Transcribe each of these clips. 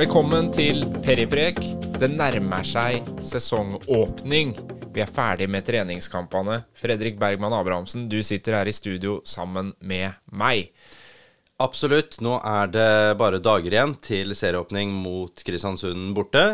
Velkommen til Periprek. Det nærmer seg sesongåpning. Vi er ferdig med treningskampene. Fredrik Bergman Abrahamsen, du sitter her i studio sammen med meg. Absolutt. Nå er det bare dager igjen til serieåpning mot Kristiansund borte.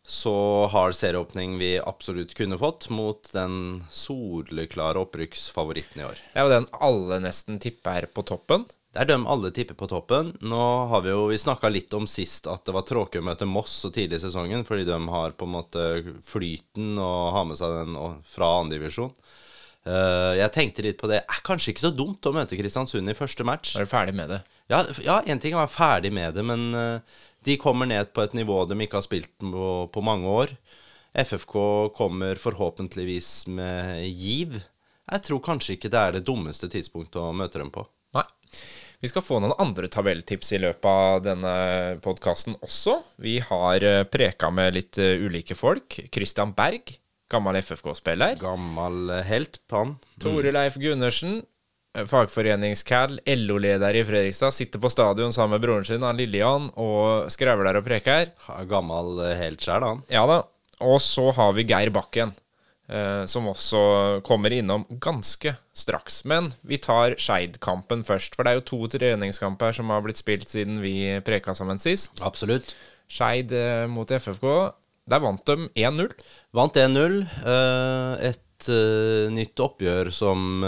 Så har serieåpning vi absolutt kunne fått mot den soleklare opprykksfavoritten i år. Det er jo den alle nesten tipper på toppen. Det er dem alle tipper på toppen. Nå har vi jo Vi snakka litt om sist at det var tråkig å møte Moss så tidlig i sesongen, fordi de har på en måte flyten og har med seg den fra andredivisjon. Uh, jeg tenkte litt på det. Er kanskje ikke så dumt å møte Kristiansund i første match. Er du ferdig med det? Ja, ja en ting er å være ferdig med det, men uh, de kommer ned på et nivå de ikke har spilt på, på mange år. FFK kommer forhåpentligvis med giv. Jeg tror kanskje ikke det er det dummeste tidspunktet å møte dem på. Nei. Vi skal få noen andre tabelltips i løpet av denne podkasten også. Vi har eh, preka med litt eh, ulike folk. Christian Berg, gammel FFK-spiller. Gammel eh, helt, han. Mm. Tore Leif Gundersen, fagforeningscal, LO-leder i Fredrikstad. Sitter på stadion sammen med broren sin, han, Lillian, og skrevler og preker. Gammel helt sjæl, han. Ja da. Og så har vi Geir Bakken. Eh, som også kommer innom ganske straks. Men vi tar Skeid-kampen først. For det er jo to treningskamper som har blitt spilt siden vi preka sammen sist. Absolutt. Skeid eh, mot FFK. Der vant de 1-0. Vant 1-0. Eh, et nytt oppgjør som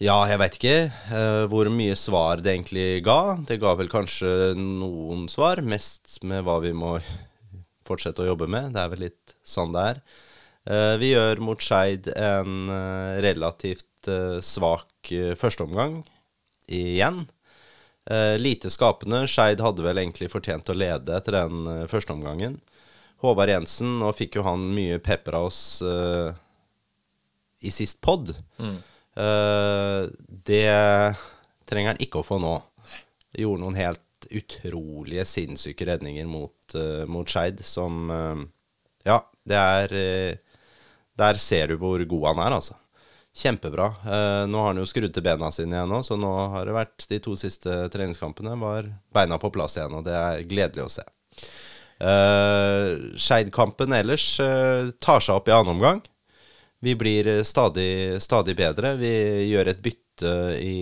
Ja, jeg veit ikke hvor mye svar det egentlig ga. Det ga vel kanskje noen svar, mest med hva vi må fortsette å jobbe med. Det er vel litt sånn det er. Eh, vi gjør mot Skeid en eh, relativt eh, svak førsteomgang igjen. Lite skapende. Skeid hadde vel egentlig fortjent å lede etter den førsteomgangen. Håvard Jensen, nå fikk jo han mye pepper av oss uh, i sist pod. Mm. Uh, det trenger han ikke å få nå. Gjorde noen helt utrolige, sinnssyke redninger mot, uh, mot Skeid som Ja, det er der ser du hvor god han er, altså. Kjempebra. Eh, nå har han jo skrudd til bena sine igjen nå, så nå har det vært de to siste treningskampene var beina på plass igjen, og det er gledelig å se. Eh, Skeid-kampen ellers eh, tar seg opp i annen omgang. Vi blir stadig, stadig bedre. Vi gjør et bytte i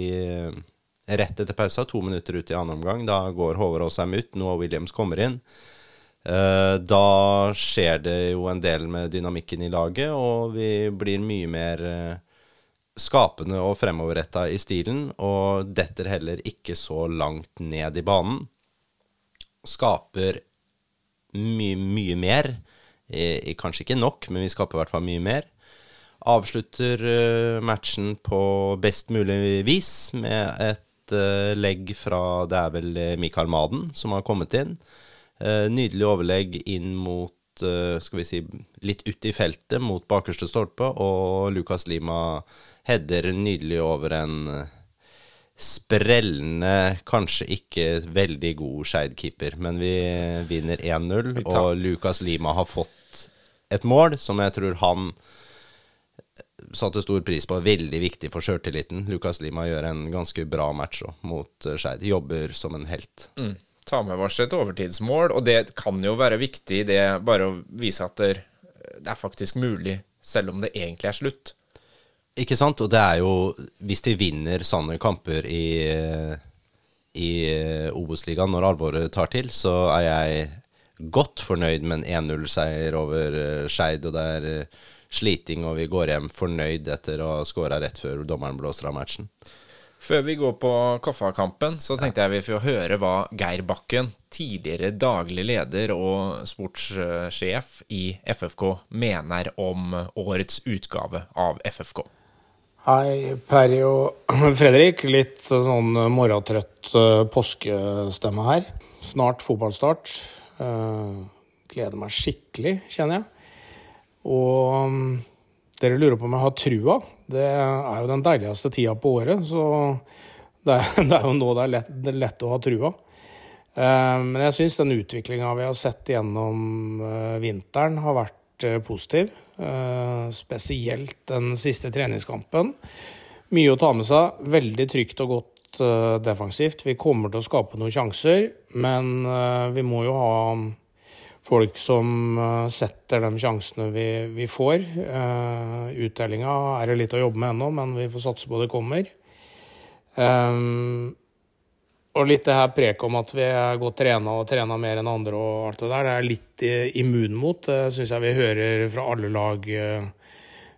rett etter pausa, to minutter ut i annen omgang. Da går Håvard Aasheim ut, Noah Williams kommer inn. Eh, da skjer det jo en del med dynamikken i laget, og vi blir mye mer eh, skapende og fremoverretta i stilen, og detter heller ikke så langt ned i banen. Skaper mye, mye mer. I, kanskje ikke nok, men vi skaper i hvert fall mye mer. Avslutter matchen på best mulig vis med et legg fra Det er vel Mikael Maden som har kommet inn. Eh, nydelig overlegg inn mot eh, skal vi si, litt ut i feltet, mot bakerste stolpe, og Lucas Lima header nydelig over en eh, sprellende, kanskje ikke veldig god Skeid-keeper. Men vi vinner 1-0, og Lucas Lima har fått et mål som jeg tror han satte stor pris på. Veldig viktig for sjøltilliten. Lucas Lima gjør en ganske bra match også, mot Skeid. Jobber som en helt. Mm ta med oss et overtidsmål. Og det kan jo være viktig, det bare å vise at det, er faktisk mulig, selv om det egentlig er slutt. Ikke sant? Og det er jo Hvis de vinner sånne kamper i, i Obos-ligaen når alvoret tar til, så er jeg godt fornøyd med en 1-0-seier over eh, Skeid. Og det er eh, sliting, og vi går hjem fornøyd etter å ha skåra rett før dommeren blåser av matchen. Før vi går på Koffa-kampen, så tenkte jeg vi får høre hva Geir Bakken, tidligere daglig leder og sportssjef i FFK, mener om årets utgave av FFK. Hei, Perry og Fredrik. Litt sånn morgentrøtt eh, påskestemme her. Snart fotballstart. Eh, gleder meg skikkelig, kjenner jeg. Og mm, dere lurer på om jeg har trua. Det er jo den deiligste tida på året, så det er, det er jo nå det er lett, det er lett å ha trua. Eh, men jeg syns den utviklinga vi har sett gjennom eh, vinteren, har vært eh, positiv. Spesielt den siste treningskampen. Mye å ta med seg. Veldig trygt og godt defensivt. Vi kommer til å skape noen sjanser, men vi må jo ha folk som uh, setter de sjansene vi, vi får. Uttellinga er det litt å jobbe med ennå, men vi får satse på det kommer. Um, og litt det her preket om at vi er godt trena og trena mer enn andre og alt det der, det er litt immun mot. Det syns jeg vi hører fra alle lag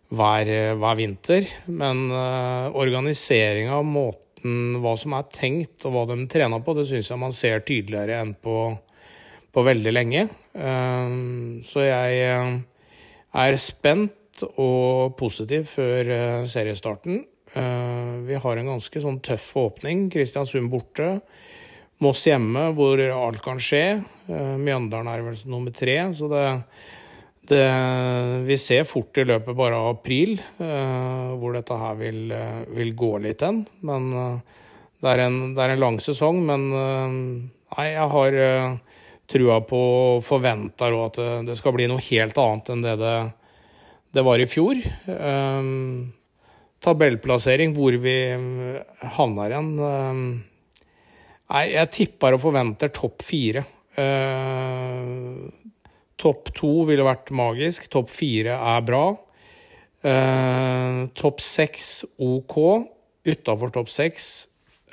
hver, hver vinter. Men uh, organiseringa, måten hva som er tenkt og hva de trener på, det syns jeg man ser tydeligere enn på, på veldig lenge. Uh, så jeg uh, er spent og positiv før seriestarten. Uh, vi har en ganske sånn tøff åpning. Kristiansund borte. Moss hjemme, hvor alt kan skje. Uh, Mjøndalen er vel nummer tre. Så det, det, Vi ser fort i løpet bare av april uh, hvor dette her vil, vil gå litt hen. Men det er, en, det, er en, lang sesong. Men nei, jeg har trua på og forventer at det, det, skal bli noe helt annet enn det det, det var i fjor. Um, tabellplassering, hvor vi eh, havner igjen Nei, jeg tipper og forventer topp fire. Uh, topp to ville vært magisk. Topp fire er bra. Uh, topp seks OK. Utafor topp seks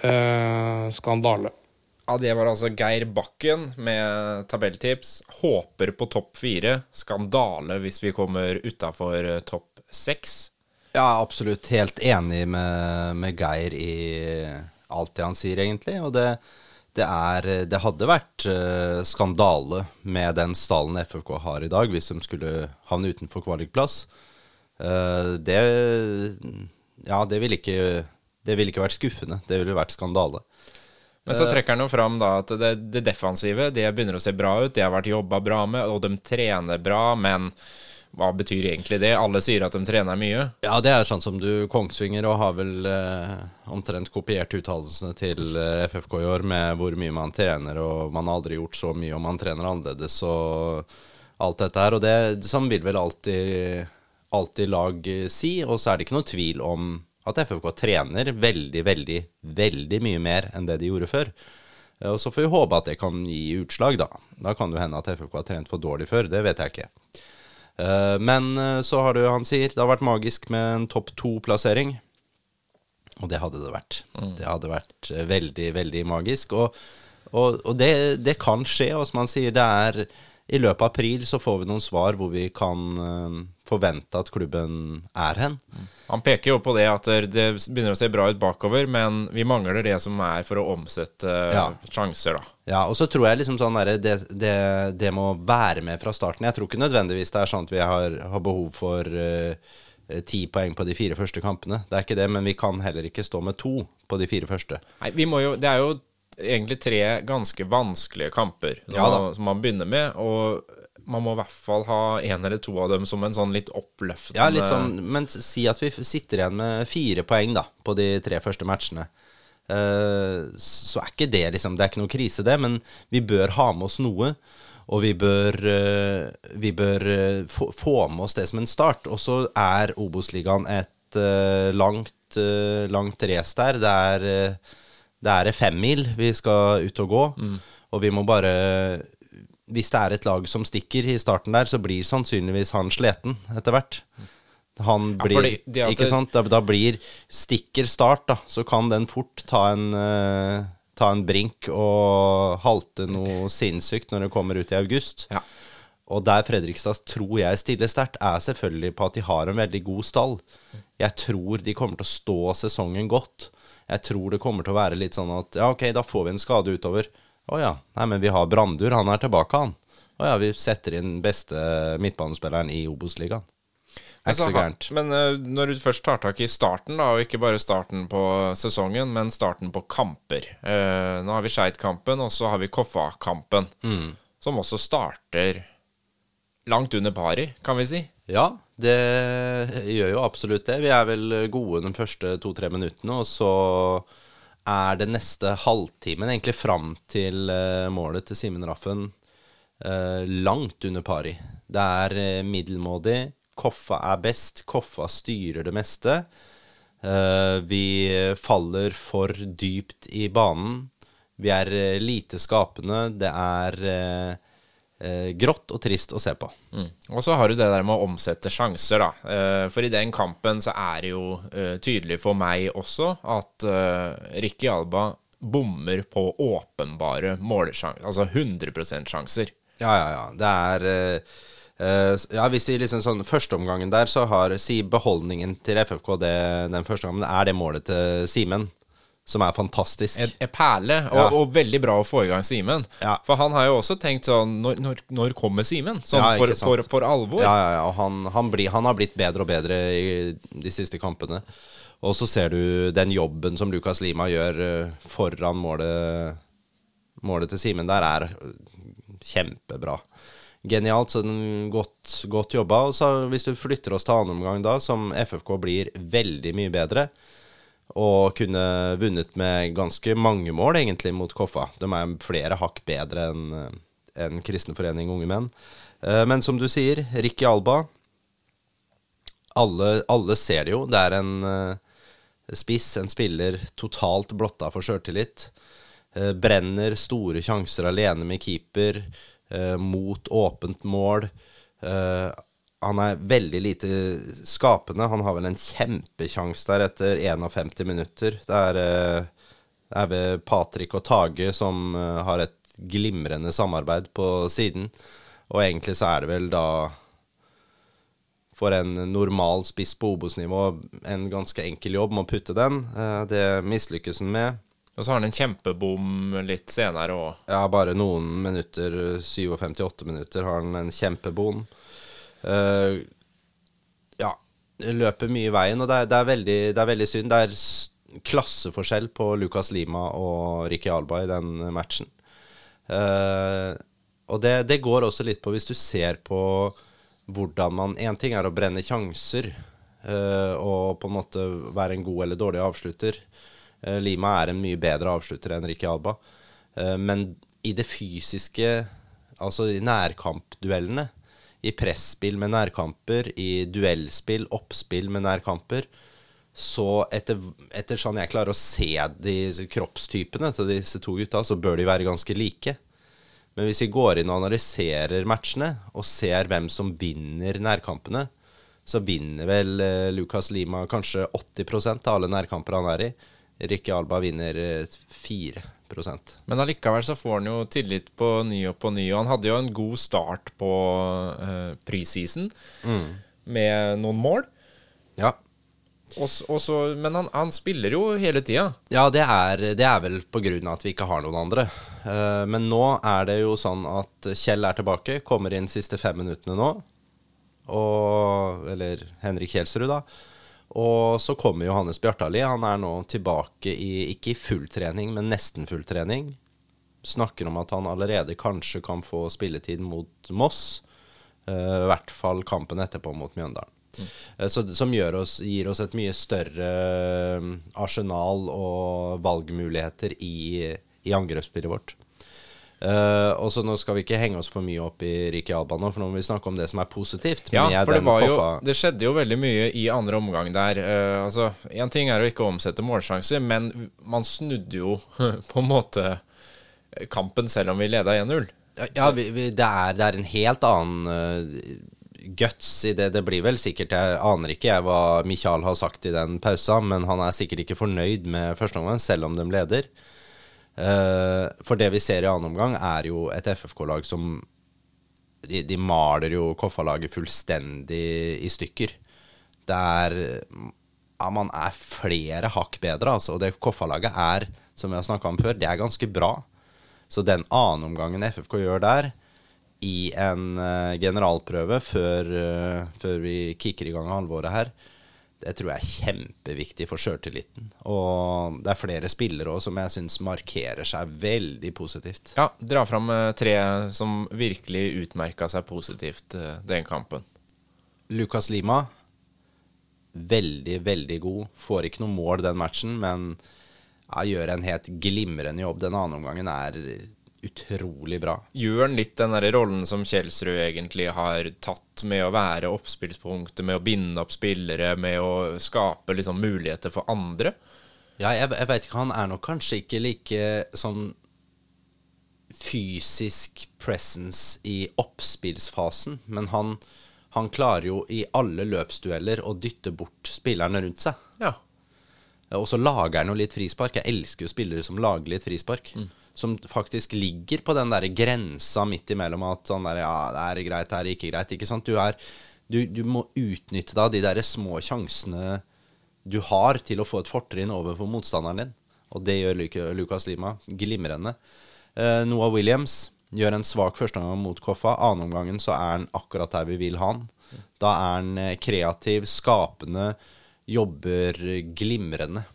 uh, skandale. Ja, Det var altså Geir Bakken med tabelltips. Håper på topp fire. Skandale hvis vi kommer utafor topp seks. Ja, absolutt. Helt enig med, med, Geir i alt det han sier, egentlig. Og det, det, er, det hadde vært uh, skandale med den stallen FFK har i dag, hvis de skulle havne utenfor kvalikplass. Uh, det Ja, det ville ikke, ville ikke vært skuffende. Det ville vært skandale. Men så trekker han jo fram da at det, det defensive det begynner å se bra ut. Det har vært jobba bra med, og de trener bra, men hva betyr egentlig det? Alle sier at de trener mye. Ja, det er sånn som du Kongsvinger og har vel eh, omtrent kopiert uttalelsene til eh, FFK i år med hvor mye man trener, og man har aldri gjort så mye, og man trener annerledes og alt dette her. Og det sånn vil vel alltid, alltid lag si, og så er det ikke noe tvil om at FFK trener veldig, veldig, veldig mye mer enn det de gjorde før. Og så får vi håpe at det kan gi utslag, da. Da kan det hende at FFK har trent for dårlig før, det vet jeg ikke. Eh, men eh, så har du, han sier, det har vært magisk med en topp to-plassering. Og det hadde det vært. Mm. Det hadde vært eh, veldig, veldig magisk. Og, og, og det, det, kan skje, og som han sier, det er i løpet av april så får vi noen svar hvor vi kan forvente at klubben er hen. Han peker jo på det at det begynner å se bra ut bakover, men vi mangler det som er for å omsette ja. sjanser, da. Ja, og så tror jeg liksom sånn der, det, det, det, må være med fra starten. Jeg tror ikke nødvendigvis det er sånn at vi har, har behov for uh, ti poeng på de fire første kampene. Det er ikke det, men vi kan heller ikke stå med to på de fire første. Nei, vi må jo, Det er jo egentlig tre ganske vanskelige kamper ja, som man begynner med. Og man må i hvert fall ha én eller to av dem som en sånn litt oppløftende Ja, litt sånn, Men si at vi sitter igjen med fire poeng da på de tre første matchene. Uh, så er ikke det liksom Det er ikke noe krise, det, men vi bør ha med oss noe. Og vi bør, uh, vi bør uh, få, få, med oss det som en start. Og så er Obos-ligaen et langt, langt race der. Det er, det er femmil vi skal ut og gå. Mm. Og vi må bare Hvis det er et lag som stikker i starten der, så blir sannsynligvis han sliten etter hvert. Han blir, ja, fordi, de ikke sant? Da, da, blir stikker start, da, så kan den fort ta en, uh, ta en brink og halte noe sinnssykt når det kommer ut i august. Ja. Og der Fredrikstad tror jeg stiller sterkt, er selvfølgelig på at de har en veldig god stall. Jeg tror de kommer til å stå sesongen godt. Jeg tror det kommer til å være litt sånn at ja, ok, da får vi en skade utover. Å ja, nei, men vi har Brandur, han er tilbake, han. Å ja, vi setter inn beste midtbanespilleren i Obos-ligaen. Ikke så gærent. Men uh, når du først tar tak i starten, da, og ikke bare starten på sesongen, men starten på kamper uh, Nå har vi Skeid-kampen, og så har vi Koffa-kampen, mm. som også starter langt under pari, kan vi si. Ja, det gjør jo absolutt det. Vi er vel gode de første to-tre minuttene, og så er det neste halvtimen, egentlig fram til uh, målet til Simen Raffen, langt under pari. Det er middelmådig Koffa er best. Koffa styrer det meste. Eh, vi faller for dypt i banen. Vi er eh, lite skapende. Det er eh, eh, grått og trist å se på. Mm. Og så har du det der med å omsette sjanser, da. Eh, for i den kampen så er det jo eh, tydelig for meg også at eh, Ricky Alba bommer på åpenbare målesjanser. Altså 100% sjanser. Ja, ja, ja. Det er eh, eh, Ja, hvis vi liksom sånn Førsteomgangen der, så har Si beholdningen til FFK det, den første gangen, er det målet til Simen. Som er fantastisk. En, en perle, og, Ja. og veldig bra å få i gang Simen. Ja. For han har jo også tenkt sånn Når, når, når kommer Simen? Sånn Ja, for, for, for alvor. Ja, ja, ja. Og han, han, bli, han har blitt bedre og bedre i de siste kampene. Og så ser du den jobben som Lukas Lima gjør eh, foran målet, målet til Simen der, er kjempebra. Genialt. Så den godt, godt jobba. Og så hvis du flytter oss til annen omgang da, som FFK blir veldig mye bedre, og kunne vunnet med ganske mange mål, egentlig, mot Koffa. De er flere hakk bedre enn en Kristenforening Unge Menn. Eh, Men som du sier, Ricky Alba alle, alle ser det jo. Det er en eh, spiss, en spiller totalt blotta for sjøltillit. Eh, brenner store sjanser alene med keeper, eh, mot åpent mål. Eh, han er veldig lite skapende. Han har vel en kjempesjanse der etter 51 minutter. Det er, eh, det er ved Patrick og Tage som eh, har et glimrende samarbeid på siden. Og egentlig så er det vel da for en normal spiss på Obos-nivå en ganske enkel jobb med å putte den. Eh, Det mislykkes han med. Og så har han en kjempebom litt senere òg. Ja, bare noen minutter, 57-8 minutter, har han en kjempebom. Eh, ja, løper mye i veien, og det er, det er, veldig, det er veldig synd. Det er klasseforskjell på Lucas Lima og Ricky Alba i den matchen. Uh, og det, det går også litt på hvis du ser på hvordan man Én ting er å brenne sjanser uh, og på en måte være en god eller dårlig avslutter. Uh, Lima er en mye bedre avslutter enn Ricky Alba. Uh, men i det fysiske, altså i nærkampduellene, i presspill med nærkamper, i duellspill, oppspill med nærkamper, så etter, etter sånn jeg klarer å se de kroppstypene til disse to gutta, så bør de være ganske like. Men hvis vi går inn og analyserer matchene, og ser hvem som vinner nærkampene, så vinner vel eh, Lucas Lima kanskje 80% av alle nærkamper han er i. Ricky Alba vinner eh, 4 Men allikevel så får han jo tillit på ny og på ny. Og han hadde jo en god start på uh, preseason med noen mål. Ja. Også, også, men han, han spiller jo hele tida. Ja, det er, det er vel av at vi ikke har noen andre. Uh, men nå er det jo sånn at Kjell er tilbake, kommer inn siste fem minuttene nå. Og, eller Henrik Kjelsrud, da. Og så kommer Johannes Bjartali. Han er nå tilbake i, ikke i full trening, men nesten full trening. Snakker om at han allerede kanskje kan få spilletid mot Moss. Uh, I hvert fall kampen etterpå mot Mjøndalen. Eh, Så, som oss, gir oss et mye større eh, arsenal og valgmuligheter i, i angrepsspillet vårt. Eh, og så Nå skal vi ikke henge oss for mye opp i Ricky Alba nå, for nå må vi snakke om det som er positivt. Ja, med for det var jo Det skjedde jo veldig mye i andre omgang der. Uh, altså, Én ting er å ikke omsette målsjanser, men man snudde jo på en måte kampen selv om vi leda 1-0. Ja, ja vi, vi, det, er, det er en helt annen uh, guts i det. Det blir vel sikkert Jeg aner ikke jeg hva Michael har sagt i den pausa, men han er sikkert ikke fornøyd med første omgang, selv om de leder. Eh, for det vi ser i annen omgang, er jo et FFK-lag som de, de maler jo Koffa-laget fullstendig i stykker. Det er Ja, man er flere hakk bedre, altså. Og det Koffa-laget er, som vi har snakka om før, det er ganske bra. Så den annenomgangen FFK gjør der, i en eh, generalprøve før, eh, før vi kicker i gang alvoret her, det tror jeg er kjempeviktig for sjøltilliten. Og det er flere spillere òg som jeg syns markerer seg veldig positivt. Ja, dra fram eh, tre som virkelig utmerka seg positivt eh, den kampen. Lucas Lima, veldig, veldig god. Får ikke noe mål den matchen, men ja, gjør en helt glimrende jobb. Den andre omgangen er utrolig bra. Gjør han litt den der rollen som Kjelsrud egentlig har tatt, med å være oppspillspunktet, med å binde opp spillere, med å skape liksom muligheter for andre? Ja, jeg, jeg veit ikke. Han er nok kanskje ikke like sånn fysisk presence i oppspillsfasen, men han, han klarer jo i alle løpsdueller å dytte bort spillerne rundt seg. Ja. Og så lager han jo litt frispark. Jeg elsker jo spillere som lager litt frispark. Som faktisk ligger på den der grensa midt imellom at sånn der, ja, det er greit, det er ikke greit. Ikke sant? Du, er, du, du må utnytte da de der små sjansene du har til å få et fortrinn overfor motstanderen din. Og det gjør Lucas Lima glimrende. Eh, Noah Williams gjør en svak førsteomgang mot Koffa. Annenomgangen så er han akkurat der vi vil ha han. Da er han eh, kreativ, skapende, jobber glimrende.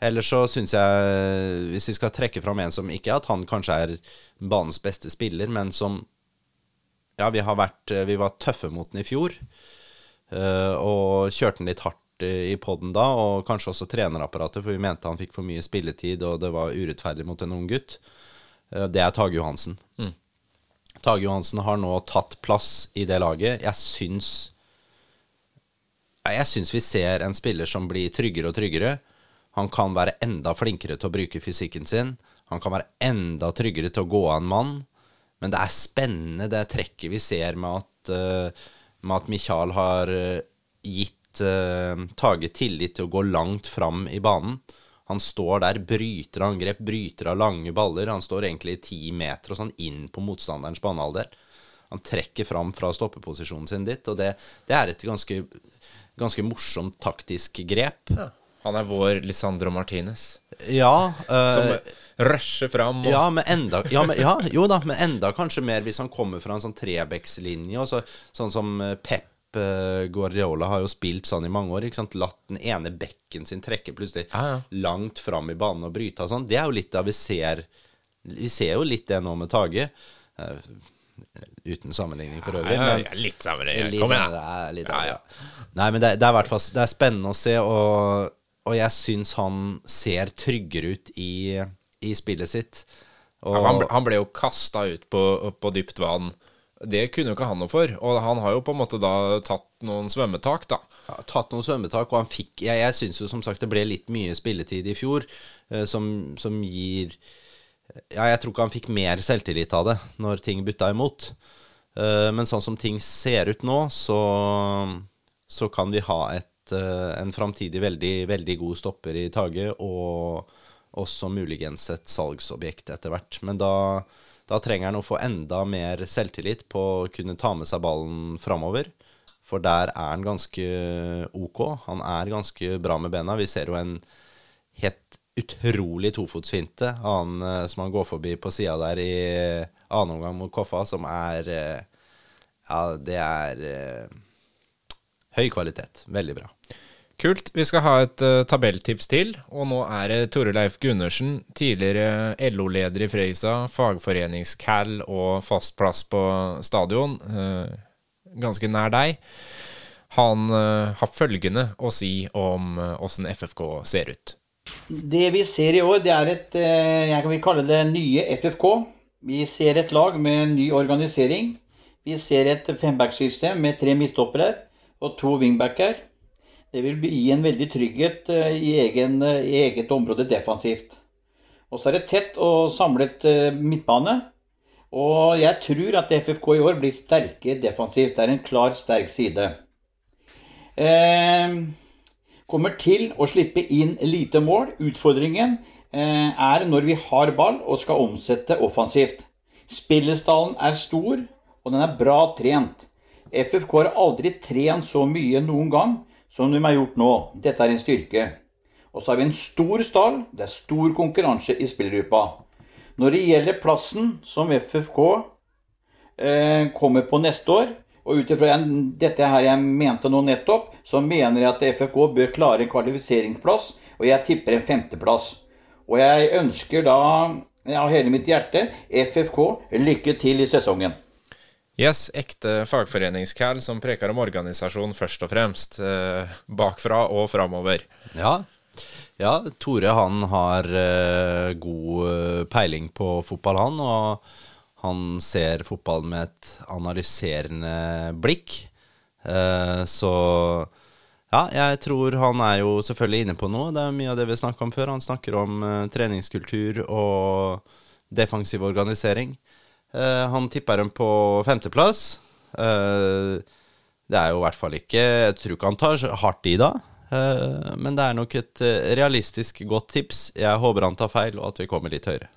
Ellers så syns jeg, hvis vi skal trekke fram en som ikke at han kanskje er banens beste spiller, men som Ja, vi har vært Vi var tøffe mot den i fjor, eh, og kjørte den litt hardt i poden da, og kanskje også trenerapparatet, for vi mente han fikk for mye spilletid, og det var urettferdig mot en ung gutt. Eh, Det er Tage Johansen. Tage Johansen har nå tatt plass i det laget. Jeg syns Jeg syns vi ser en spiller som blir tryggere og tryggere. Han kan være enda flinkere til å bruke fysikken sin. Han kan være enda tryggere til å gå av en mann. Men det er spennende det trekket vi ser med at, eh, med at Michael har eh, gitt uh, Tage tillit til å gå langt fram i banen. Han står der, bryter angrep, bryter av lange baller. Han står egentlig ti meter og sånn inn på motstanderens banehalvdel. Han trekker fram fra stoppeposisjonen sin dit, og det, det er et ganske, ganske morsomt taktisk grep. Han er vår Lisandro Martinez, Ja, Uh, som rusher fram. Og, ja, men enda, ja, men, ja, jo da, men enda kanskje mer hvis han kommer fra en sånn trebekslinje. og så- Sånn som eh, Pep eh, Guardiola har jo spilt sånn i mange år. ikke sant? Latt den ene bekken sin trekke plutselig Ja, ja. langt fram i banen og bryte og sånn. Det er jo litt av vi ser Vi ser jo litt det nå med Tage. Uten sammenligning for øvrig. ja, men- ja, litt sammenligning. Kom igjen. Nei, men det, det er i hvert fall Det er spennende å se, og, og jeg syns han ser tryggere ut i, i spillet sitt. Og, Ja, han, ble, han ble jo kasta ut på, på dypt vann. Det kunne jo ikke han noe for. Og han har jo på en måte da tatt noen svømmetak, da. ja, tatt noen svømmetak, og han fikk Jeg, jeg syns jo som sagt det ble litt mye spilletid i fjor, eh, som, som gir Ja, jeg tror ikke han fikk mer selvtillit av det når ting butta imot. Eh, men sånn som ting ser ut nå, så, så kan vi ha et, eh, en framtidig veldig, veldig god stopper i Tage, og også muligens et salgsobjekt etter hvert. Men da, da trenger han å få enda mer selvtillit på å kunne ta med seg ballen framover. For der er han ganske ok. Han er ganske bra med bena. Vi ser jo en helt utrolig tofotsfinte han, eh, som han går forbi på sida der i annen omgang mot Koffa, som er eh, Ja, det er høy kvalitet. Veldig bra. Kult. Vi skal ha et uh, tabelltips til. Og nå er det Tore Leif Gundersen, tidligere LO-leder i Frøysa, fagforenings-Cal og fast plass på stadion, uh, ganske nær deg. Han uh, har følgende å si om åssen FFK ser ut. Det vi ser i år, det er et jeg vil kalle det nye FFK. Vi ser et lag med ny organisering. Vi ser et fembacksystem med tre midtstoppere og to wingbacker. Det vil gi en veldig trygghet eh, i, egen, eh, i eget område defensivt. Og så er det tett og samlet eh, midtbane. Og jeg tror at FFK i år blir sterke defensivt. Det er en klar, sterk side. Eh, kommer til å slippe inn lite mål. Utfordringen eh, er når vi har ball og skal omsette offensivt. Spillestallen er stor, og den er bra trent. FFK har aldri trent så mye noen gang som de har gjort nå. Dette er en styrke. Og så har vi en stor stall. Det er stor konkurranse i spillergruppa. Når det gjelder plassen som FFK eh, kommer på neste år, og ut ifra dette her jeg mente nå nettopp, så mener jeg at FFK bør klare en kvalifiseringsplass, og jeg tipper en femteplass. Og jeg ønsker da av hele mitt hjerte FFK lykke til i sesongen. Yes, ekte fagforenings-Cal som preker om organisasjon først og fremst. Eh, bakfra og framover. Ja, Ja, Tore han har eh, god eh, peiling på fotball, han. Og han ser fotball med et analyserende blikk. Så ja, jeg tror han er jo selvfølgelig inne på noe. Det er mye av det vi snakka om før. Han snakker om eh, treningskultur og defensiv organisering. Eh, han tipper dem på femteplass. Eh, det er jo i hvert fall ikke Jeg tror ikke han tar hardt i da. Eh, men det er nok et realistisk godt tips. Jeg håper han tar feil, og at vi kommer litt høyere.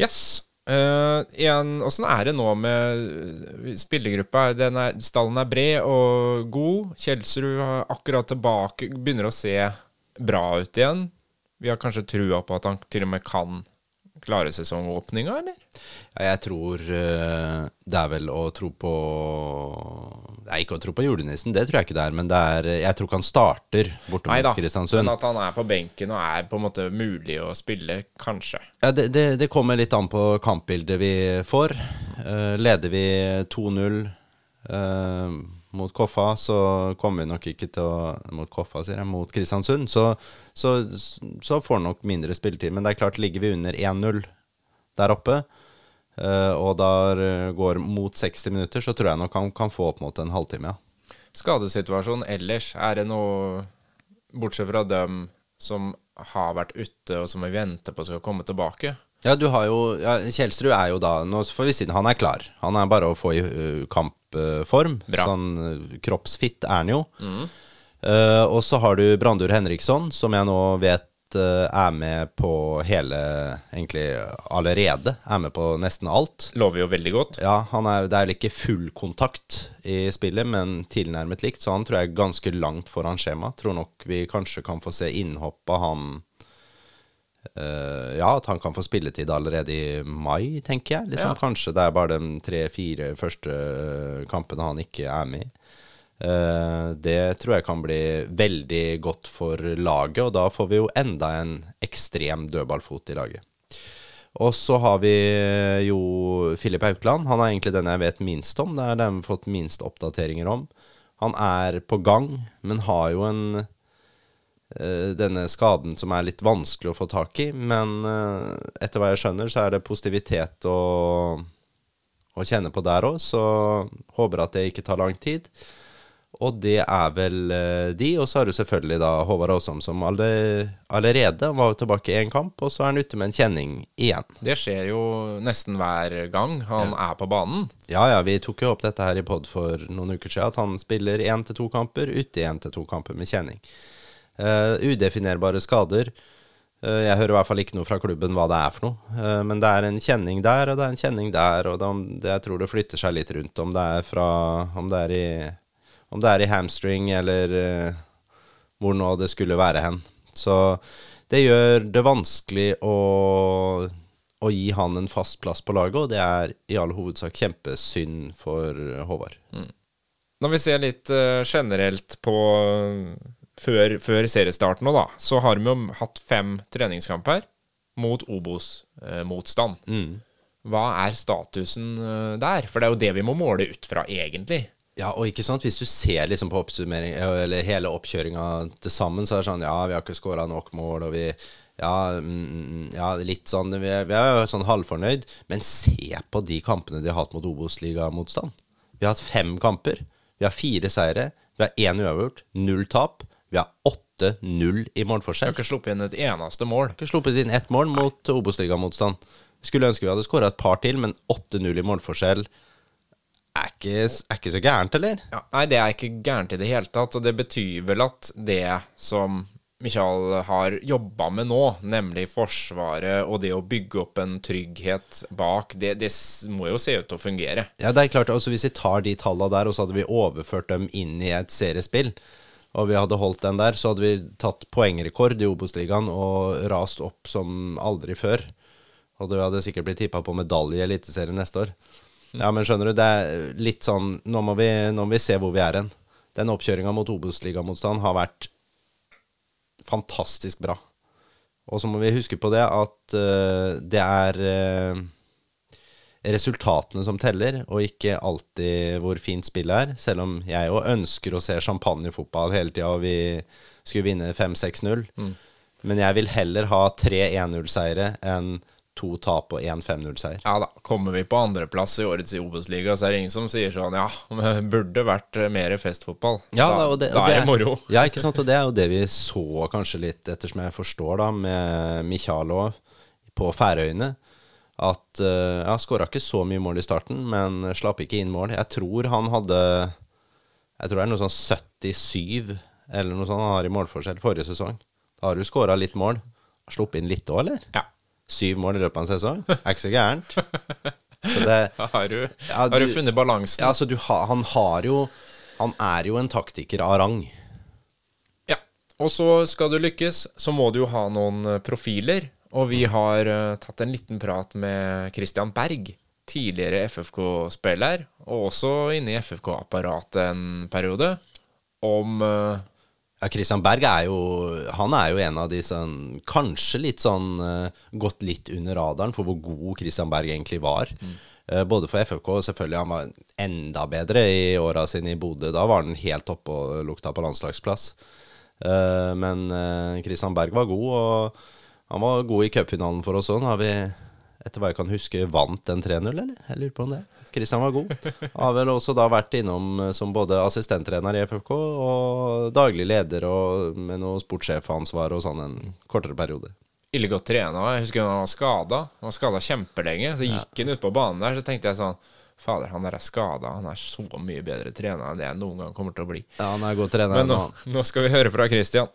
Yes. Uh, er det nå med spillergruppa? Er, stallen er bred og god. Kjelsrud er akkurat tilbake, begynner å se bra ut igjen. Vi har kanskje trua på at han til og med kan klare sesongåpninga, eller? Ja, jeg tror eh, det er vel å tro på Nei, ikke å tro på julenissen, det tror jeg ikke det er. Men det er, jeg tror ikke han starter borte mot Kristiansund. men at han er på benken og er på en måte mulig å spille, kanskje. Ja, det, det, det kommer litt an på kampbildet vi får. Eh, leder vi 2-0 eh, mot Koffa, så kommer vi nok ikke til å Mot Koffa, sier jeg. Mot Kristiansund. Så, så, så får nok mindre spilletid. Men det er klart, ligger vi under 1-0 der oppe, eh, og da går mot 60 minutter, så tror jeg nok han kan få opp mot en halvtime, ja. Skadesituasjonen ellers, er det noe Bortsett fra dem som har vært ute, og som vi venter på skal komme tilbake? Ja, du har jo ja, Kjelsrud er jo da Nå får vi si han er klar. Han er bare å få i uh, kampform. Uh, Sånn uh, kroppsfitt er han jo. Uh, og så har du Brandur Henriksson, som jeg nå vet er med på hele Egentlig allerede. Er med på nesten alt. Lover jo veldig godt. Ja, han er, Det er vel ikke full kontakt i spillet, men tilnærmet likt. Så han tror jeg er ganske langt foran skjema. Tror nok vi kanskje kan få se innhopp av han Eh, ja, at han kan få spilletid allerede i mai, tenker jeg. Liksom, Ja. Kanskje det er bare de tre-fire første eh, kampene han ikke er med i. Uh, det tror jeg kan bli veldig godt for laget, og da får vi jo enda en ekstrem dødballfot i laget. Og så har vi jo Filip Aukland. Han er egentlig den jeg vet minst om. Det er den vi har fått minst oppdateringer om. Han er på gang, men har jo en denne skaden som er litt vanskelig å få tak i. Men eh, etter hva jeg skjønner, så er det positivitet å, å kjenne på der òg, så håper at det ikke tar lang tid. Og det er vel eh, de. Og så har du selvfølgelig da Håvard Aasom, som alle, allerede var tilbake i én kamp, og så er han ute med en kjenning igjen. Det skjer jo nesten hver gang han er på banen. Ja, ja, vi tok jo opp dette her i pod for noen uker siden, at han spiller én til to kamper, ute i én til to kamper med kjenning. Eh, udefinerbare skader. Uh, jeg hører i hvert fall ikke noe fra klubben hva det er for noe. Uh, men det er en kjenning der, og det er en kjenning der, og det, det, jeg tror det flytter seg litt rundt. Om det er fra Om det er i, om det er i hamstring, eller hvor nå det skulle være hen. Så det gjør det vanskelig å, å gi han en fast plass på laget, og det er i all hovedsak kjempesynd for Håvard. Når vi ser litt generelt på før, før seriestarten nå, da, så har vi jo hatt fem treningskamper mot Obos-motstand. Mm. Hva er statusen eh, der? For det er jo det vi må måle ut fra, egentlig. Ja, og ikke sant, hvis du ser liksom på oppsummering, eller hele oppkjøringa til sammen, så er det sånn Ja, vi har ikke skåra nok mål, og vi ja, mm, ja, litt sånn Vi er, vi er jo sånn halvfornøyd, men se på de kampene de har hatt mot Obos-ligamotstand. Vi har hatt fem kamper. Vi har fire seire. Vi har én uavgjort. Null tap. Vi har 8-0 i Vi har ikke sluppet inn et eneste mål. Ikke sluppet inn ett mål mot Obos-ligamotstand. Skulle ønske vi hadde skåra et par til, men 8-0 i målforskjell er ikke, er ikke så gærent, eller? Ja, nei, det er ikke gærent i det hele tatt, og det betyr vel at det som Michael har jobba med nå, nemlig Forsvaret og det å bygge opp en trygghet bak, det, det må jo se ut til å fungere. Ja, det er klart, altså Hvis vi tar de tallene der, og så hadde vi overført dem inn i et seriespill, og vi hadde holdt den der, så hadde vi tatt poengrekord i Obos-ligaen og rast opp som aldri før. Og du hadde sikkert blitt tippa på medalje i Eliteserien neste år. Ja, men skjønner du, det er litt sånn Nå må vi, nå må vi se hvor vi er hen. Den oppkjøringa mot Obos-ligamotstand har vært fantastisk bra. Og så må vi huske på det at uh, det er eh, resultatene som teller, og ikke alltid hvor fint spillet er. Selv om jeg jo ønsker å se champagnefotball hele tida, og vi skulle vinne 5-6-0. Men jeg vil heller ha tre 1-0-seire enn to tap og én 5-0-seier. Ja da, kommer vi på andreplass i årets i Obos-liga, så er det ingen som sier sånn Ja, burde vært mer festfotball. Ja, da, og det, da er det moro. Ja, ikke sant. Og det er jo det vi så kanskje litt, ettersom jeg forstår, da, med Michalo på Færøyene. At uh, Jeg skåra ikke så mye mål i starten, men slapp ikke inn mål. Jeg tror han hadde Jeg tror det er noe sånn 77 eller noe sånt han har i målforskjell forrige sesong. Da har du skåra litt mål. Sluppet inn litt òg, eller? Ja. Syv mål i løpet av en sesong? Er ikke så gærent. Så det, har du, Ja, har du du- funnet balansen. ja, altså, du ha, han har jo Han er jo en taktiker av rang. Ja. Og så skal du lykkes, så må du jo ha noen eh, profiler. Og vi har uh, tatt en liten prat med Christian Berg, tidligere FFK-spiller, og også inne i FFK-apparatet en periode, om uh, Ja, Christian Berg er jo Han er jo en av de sånn Kanskje litt sånn uh, gått litt under radaren for hvor god Christian Berg egentlig var. Eh, både for FFK og selvfølgelig han var enda bedre i åra sine i Bodø. Da var han helt oppe og lukta på landslagsplass. Men Christian Berg var god, og han var god i cupfinalen for oss òg. Nå har vi, etter hva jeg kan huske, vant den 3-0, eller? Jeg lurer på om det. Kristian var god. Har vel også da vært innom eh, som både assistenttrener i FFK og daglig leder og med noe sportssjefansvar og sånn en kortere periode. ille godt trena. Jeg husker han var skada. Han var skada kjempelenge. Så gikk han ut på banen der, så tenkte jeg sånn Fader, han der er skada. Han er så mye bedre trena enn det jeg noen gang kommer til å bli. Ja, han er god trener. Men nå, nå. nå skal vi høre fra Christian.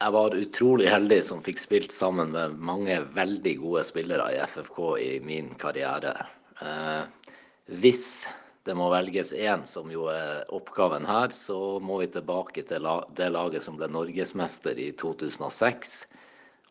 Jeg var utrolig heldig som fikk spilt sammen med mange veldig gode spillere i FFK i min karriere. Eh, hvis det må velges én, som jo er oppgaven her, så må vi tilbake til det laget som ble norgesmester i 2006.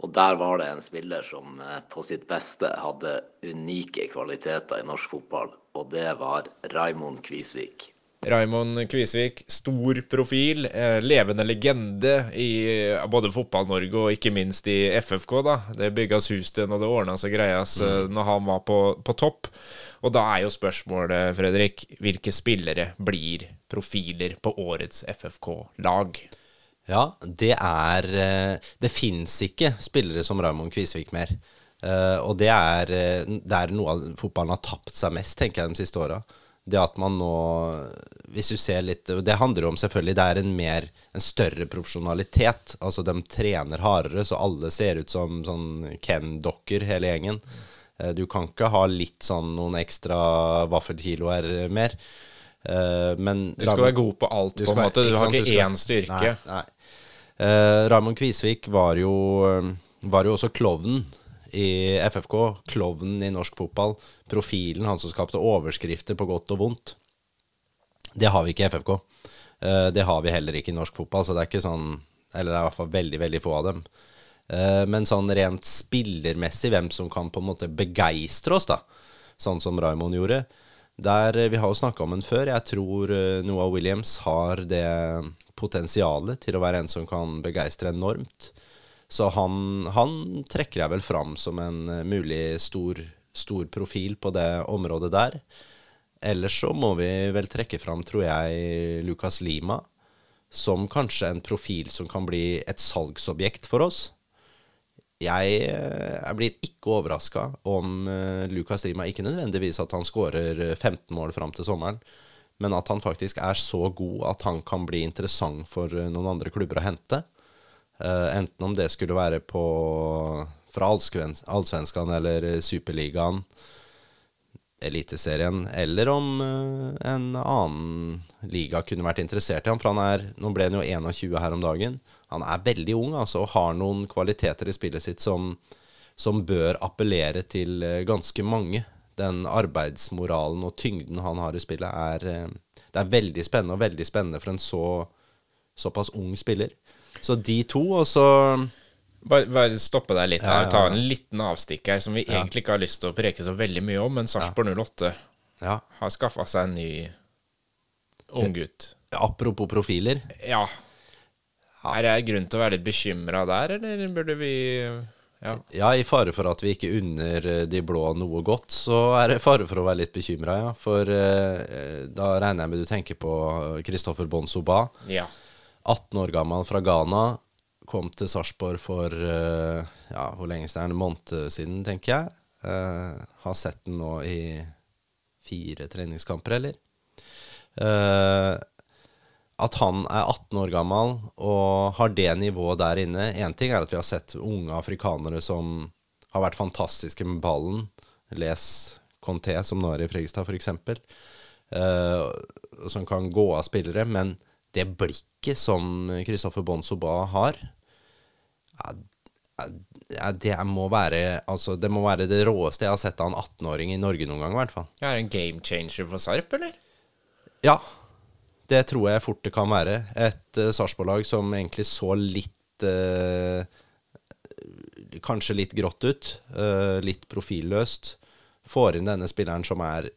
Og der var det en spiller som eh, på sitt beste hadde unike kvaliteter i norsk fotball, og det var Raimond Kvisvik. Raymond Kvisvik, stor profil, eh, levende legende i eh, både Fotball-Norge og ikke minst i FFK. da. Det bygges hus til når det ordna seg greias mm. når han var på, på topp. Og da er jo spørsmålet, Fredrik, hvilke spillere blir profiler på årets FFK-lag? Ja, det er eh, Det fins ikke spillere som Raymond Kvisvik mer. Og det er, det er noe fotballen har tapt seg mest, tenker jeg, de siste åra. Det at man nå Hvis du ser litt Det handler om selvfølgelig Det er en mer En større profesjonalitet. Altså, de trener hardere, så alle ser ut som sånn Ken-dokker, hele gjengen. Eh, Du kan ikke ha litt sånn noen ekstra vaffelkiloer mer. Eh, Men Du skal være god på alt, på en måte. Du har ikke én styrke. Nei, nei. Eh, Raymond Kvisvik var jo, var jo også klovnen i FFK. Klovnen i norsk fotball. Profilen, han som skapte overskrifter på godt og vondt. Det har vi ikke i FFK. Eh, det har vi heller ikke i norsk fotball, så det er ikke sånn Eller det er i hvert fall veldig, veldig få av dem. Eh, men sånn rent spillermessig, hvem som kan på en måte begeistre oss, da, sånn som Raymond gjorde der, eh, Vi har jo snakka om den før. Jeg tror Noah Williams har det potensialet til å være en som kan begeistre enormt. Så han, han trekker jeg vel fram som en eh, mulig stor, stor profil på det området der. Ellers så må vi vel trekke fram, tror jeg, Lucas Lima som kanskje en profil som kan bli et salgsobjekt for oss. Jeg, eh, jeg blir ikke overraska om eh, Lucas Lima Ikke nødvendigvis at han skårer 15 mål fram til sommeren, men at han faktisk er så god at han kan bli interessant for noen andre klubber å hente. Eh, enten om det skulle være på fra Allsvenskan eller Superligaen, Eliteserien, eller om uh, en annen liga kunne vært interessert i ham. For han er, nå ble han jo 21 her om dagen. Han er veldig ung altså, og har noen kvaliteter i spillet sitt som, som bør appellere til uh, ganske mange. Den arbeidsmoralen og tyngden han har i spillet, er, det er veldig spennende, og veldig spennende for en så, såpass ung spiller. Så de to, og så Bare, bare stoppe deg litt Ja, her. ja, Ta en liten avstikk her som vi egentlig ikke har lyst til å preke så veldig mye om, men Sarpsborg 08 Ja, har skaffa seg en ny unggutt. apropos profiler. Ja. Er det grunn til å være litt bekymra der, eller burde vi Ja. Ja, i fare for at vi ikke unner eh, de blå noe godt, så er det fare for å være litt bekymra, ja. For eh, da regner jeg med du tenker på Christoffer Bonsoba. ja. 18 år gammel fra Ghana. Kom til Sarpsborg for eh, ja, hvor lenge siden? En måned siden, tenker jeg. Uh, har sett den nå i fire treningskamper, eller? Uh, at han er 18 år gammel og har det nivået der inne Én ting er at vi har sett unge afrikanere som har vært fantastiske med ballen. Les Conté, som nå er i Fredrikstad, f.eks. Uh, som kan gå av spillere. Men det blikket som Kristoffer Bonsoba har ja, ja, det må være altså, Det må være det råeste jeg har sett av en 18-åring i Norge noen gang, i hvert fall. Er det en game changer for Sarp, eller? Ja, det tror jeg fort det kan være. Et uh, Sarpsborg-lag som egentlig så litt uh, Kanskje litt grått ut. Uh, litt profilløst. Får inn denne spilleren som er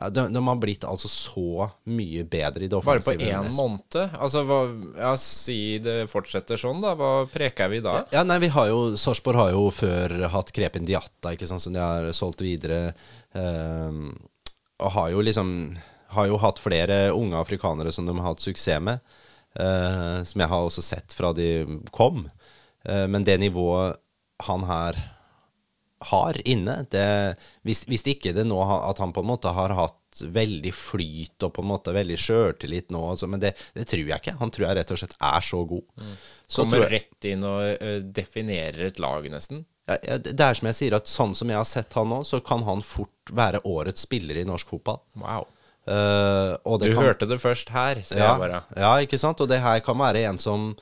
ja, de, de, har blitt altså så mye bedre i det Bare på offensive. én måned? Altså, hva, ja, Si det fortsetter sånn, da. Hva preker vi da? Ja, nei, vi har jo Sarpsborg har jo før hatt Krepin Diatta, ikke sant, som de har solgt videre. Eh, og har jo liksom Har jo hatt flere unge afrikanere som de har hatt suksess med. Eh, som jeg har også sett fra de kom. Eh, men det nivået han her har inne det, hvis, hvis ikke det nå at han på en måte har hatt veldig flyt og på en måte veldig sjøltillit nå, altså, men det, det tror jeg ikke. Han tror jeg rett og slett er så god. Så Kommer jeg- rett inn og ø, definerer et lag, nesten. ja, ja, det er som jeg sier, at sånn som jeg har sett han nå, så kan han fort være årets spiller i norsk fotball. Wow. Uh, Du kan, hørte det først her, sier ja, jeg bare. ja, ikke sant? Og det her kan være en som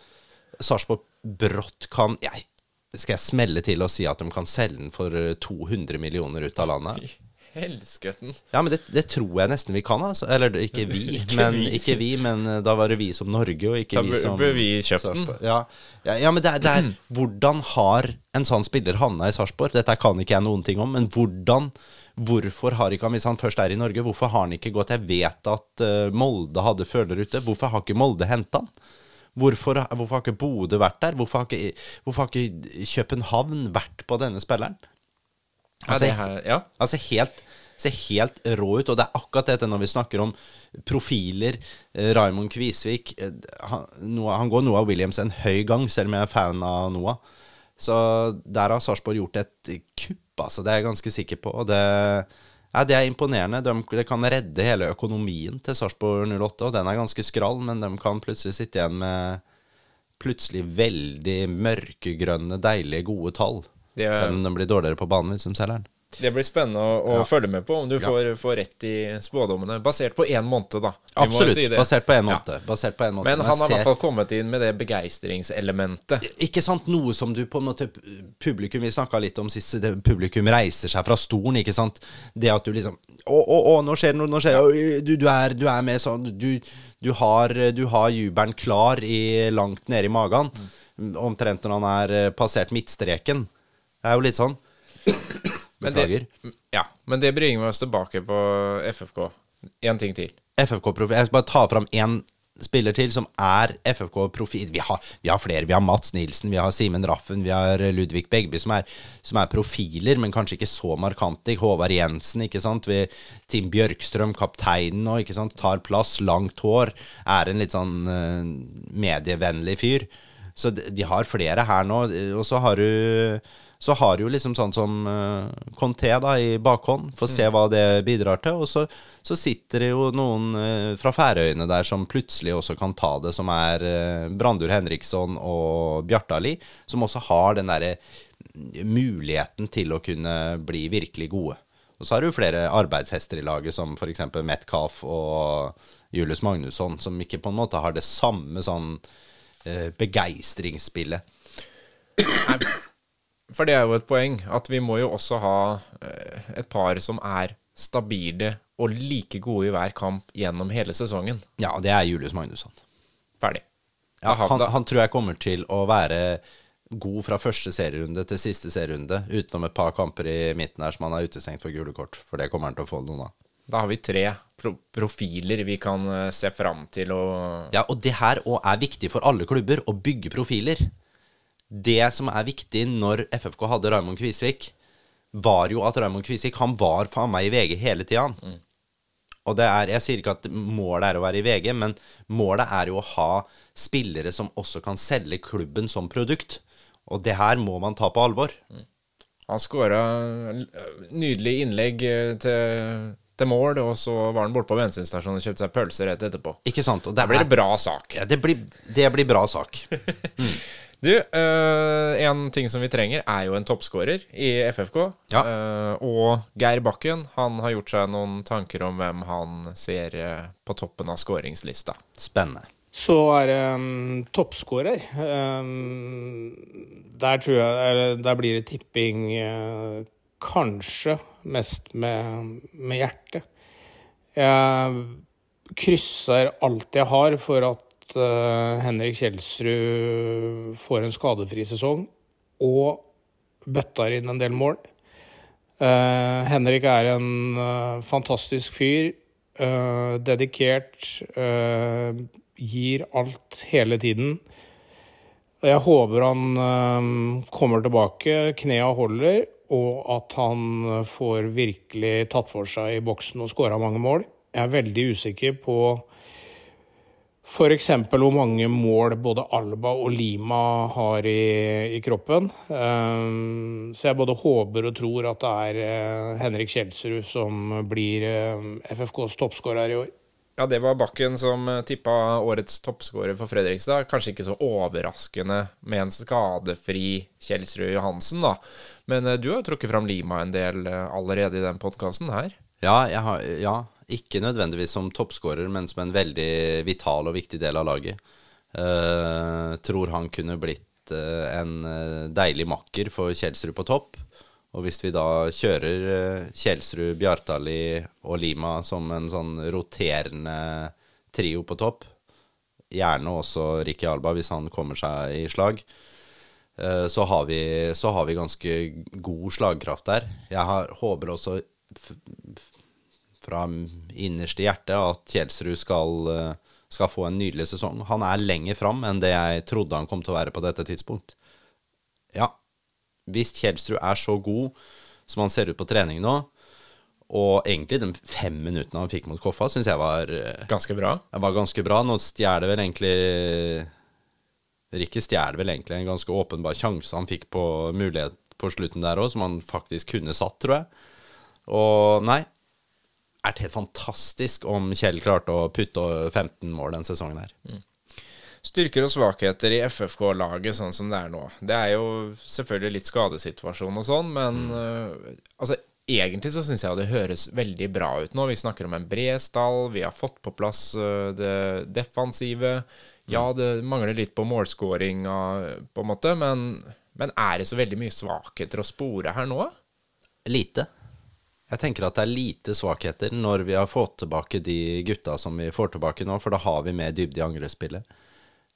Sarpsborg brått kan jeg, Skal jeg smelle til og si at de kan selge den for eh, 200 millioner ut av landet? Helskøtten. Ja, men det, det tror jeg nesten vi kan, altså. Eller ikke vi, Ikke men, vi. ikke vi, men eh, da var det vi som Norge, og ikke Da vi vi kjøpt den. Ja, ja, ja men det er, det er Hvordan har en sånn spiller havna i Sarpsborg? Dette kan ikke jeg noen ting om, men hvordan Hvorfor har ikke han, hvis han først er i Norge, hvorfor har han ikke gått Jeg vet at eh, Molde hadde føler ute. Hvorfor har ikke Molde henta han? Hvorfor, hvorfor har ikke Bodø vært der? Hvorfor har ikke, hvorfor har ikke København vært på denne spilleren? Ja, det ja. altså helt, ser helt rå ut, og det er akkurat dette når vi snakker om profiler. Eh, Raymond Kvisvik eh, han, Noah, han går Noah Williams en høy gang, selv om jeg er fan av Noah. Så der har Sarpsborg gjort et kupp, altså. Det er jeg ganske sikker på. Og det, ja, det er imponerende. De, det kan redde hele økonomien til Sarpsborg 08, og den er ganske skral, men de kan plutselig sitte igjen med plutselig veldig mørkegrønne, deilige, gode tall. Er- Selv om de blir dårligere på banen hvis de selger den. Det blir spennende å, å følge med på om du får, får rett i spådommene. Basert på én måned, da. Vi Absolutt. si basert på en Ja. Basert på en måned. Men han har i hvert fall kommet inn med det begeistringselementet. Ikke sant, noe som du på en måte Publikum, vi snakka litt om sist, det, publikum reiser seg fra stolen, ikke sant. Det at du liksom Å, å, å, nå skjer det noe, nå skjer det du, du, er, du er med sånn Du, du, har, du har jubelen klar i, langt nede i magen. Omtrent når han er eh, passert midtstreken. Det er jo litt sånn. Men det, Beklager. ja, men det bringer oss tilbake på FFK. Én ting til. FFK-profil. Jeg skal bare ta fram én spiller til som er FFK-profil. Vi, har- vi har flere. Vi har Mats Nilsen, vi har Simen Raffen, vi har Ludvig Begby, som er, som er profiler, men kanskje ikke så markante. Håvard Jensen, ikke sant. Vi, Tim Bjørkstrøm, kapteinen nå, ikke sant. Tar plass, langt hår. Er en litt sånn uh, medievennlig fyr. Så de, de har flere her nå. Og så har du så har du jo liksom sånn som uh, Conté da, i bakhånd. Får se hva det bidrar til. Og så, så sitter det jo noen uh, fra Færøyene der som plutselig også kan ta det, som er uh, Brandur Henriksson og Bjartali, som også har den derre muligheten til å kunne bli virkelig gode. Og så har du flere arbeidshester i laget, som f.eks. Metcalf og Julius Magnusson, som ikke på en måte har det samme sånn uh, begeistringsspillet. For det er jo et poeng at vi må jo også ha eh, et par som er stabile og like gode i hver kamp gjennom hele sesongen. Ja, det er Julius Magnusson. Ferdig. Ja, han, han tror jeg kommer til å være god fra første serierunde til siste serierunde, utenom et par kamper i midten her som han er utestengt for gule kort. For det kommer han til å få noen av. Da har vi tre pro profiler vi kan eh, se fram til å Ja, og det her òg er viktig for alle klubber, å bygge profiler. Det som er viktig når FFK hadde Raymond Kvisvik, var jo at Raymond Kvisvik han var faen meg i VG hele tida. Og det er, Jeg sier ikke at målet er å være i VG, men målet er jo å ha spillere som også kan selge klubben som produkt. Og det her må man ta på alvor. Han skåra nydelig innlegg eh, til, til mål, og så var han borte på bensinstasjonen og kjøpte seg pølser rett etterpå. Ikke sant? Og det, blir en bra sak. ja, det, blir, det blir bra sak. Du, eh, en ting som vi trenger, er jo en toppskårer i FFK. Ja. Eh, og Geir Bakken han har gjort seg noen tanker om hvem han ser eh, på toppen av skåringslista. Spennende. Så er det um, toppskårer. Um, der tror jeg eller, Der blir det tipping uh, kanskje mest med, med hjertet. Jeg krysser alt jeg har for at eh, Henrik Kjelsrud får en skadefri sesong og bøtter inn en del mål. Eh, Henrik er en eh, fantastisk fyr. dedikert. gir alt hele tiden. Jeg håper han kommer tilbake, knea holder, og at han får virkelig tatt for seg i boksen og skåra mange mål. Jeg er veldig usikker på f.eks. hvor mange mål både Alba og Lima har i, i kroppen. Eh, så jeg både håper og tror at det er eh, Henrik Kjelsrud som blir eh, FFKs toppskårer i år. Ja, det var Bakken som eh, tippa årets toppskårer for Fredrikstad. Kanskje ikke så overraskende med en skadefri Kjelsrud Johansen, da. Men du har jo trukket fram Lima en del allerede i den podkasten her. Ja, jeg har, ja, ikke nødvendigvis som toppskårer, men som en veldig vital og viktig del av laget. Uh, tror han kunne blitt uh, en eh, deilig makker for Kjelsrud på topp. Og hvis vi da kjører uh, Kjelsrud, Bjartali og Lima som en sånn roterende trio på topp, gjerne også Ricky Alba hvis han kommer seg i slag, så har, vi, så har vi ganske god slagkraft der. Jeg har, håper også fra innerste hjerte at Kjelsrud skal, eh, skal få en nydelig sesong. Han er lenger fram enn det jeg trodde han kom til å være på dette tidspunkt. Ja, hvis Kjelsrud er så god som han ser ut på trening nå, og egentlig de fem minuttene han fikk mot Koffa, syns jeg var, eh, Ganske bra. var ganske bra. Nå stjeler vel egentlig Rikke stjeler vel egentlig en ganske åpenbar sjanse han fikk på mulighet på slutten der òg, som han faktisk kunne satt, tror jeg. Og nei, det helt fantastisk om Kjell klarte å putte 15 mål den sesongen her. Styrker og svakheter i FFK-laget sånn som det er nå. Det er jo selvfølgelig litt skadesituasjon og sånn, men øh, altså egentlig så syns jeg det høres veldig bra ut nå. Vi snakker om en bred stall, vi har fått på plass øh, det defensive. Ja, det mangler litt på målskåringa, på en måte, men, men er det så veldig mye svakheter å spore her nå? Lite. Jeg tenker at det er lite svakheter når vi har fått tilbake de gutta som vi får tilbake nå, for da har vi mer dybde i angrepsspillet.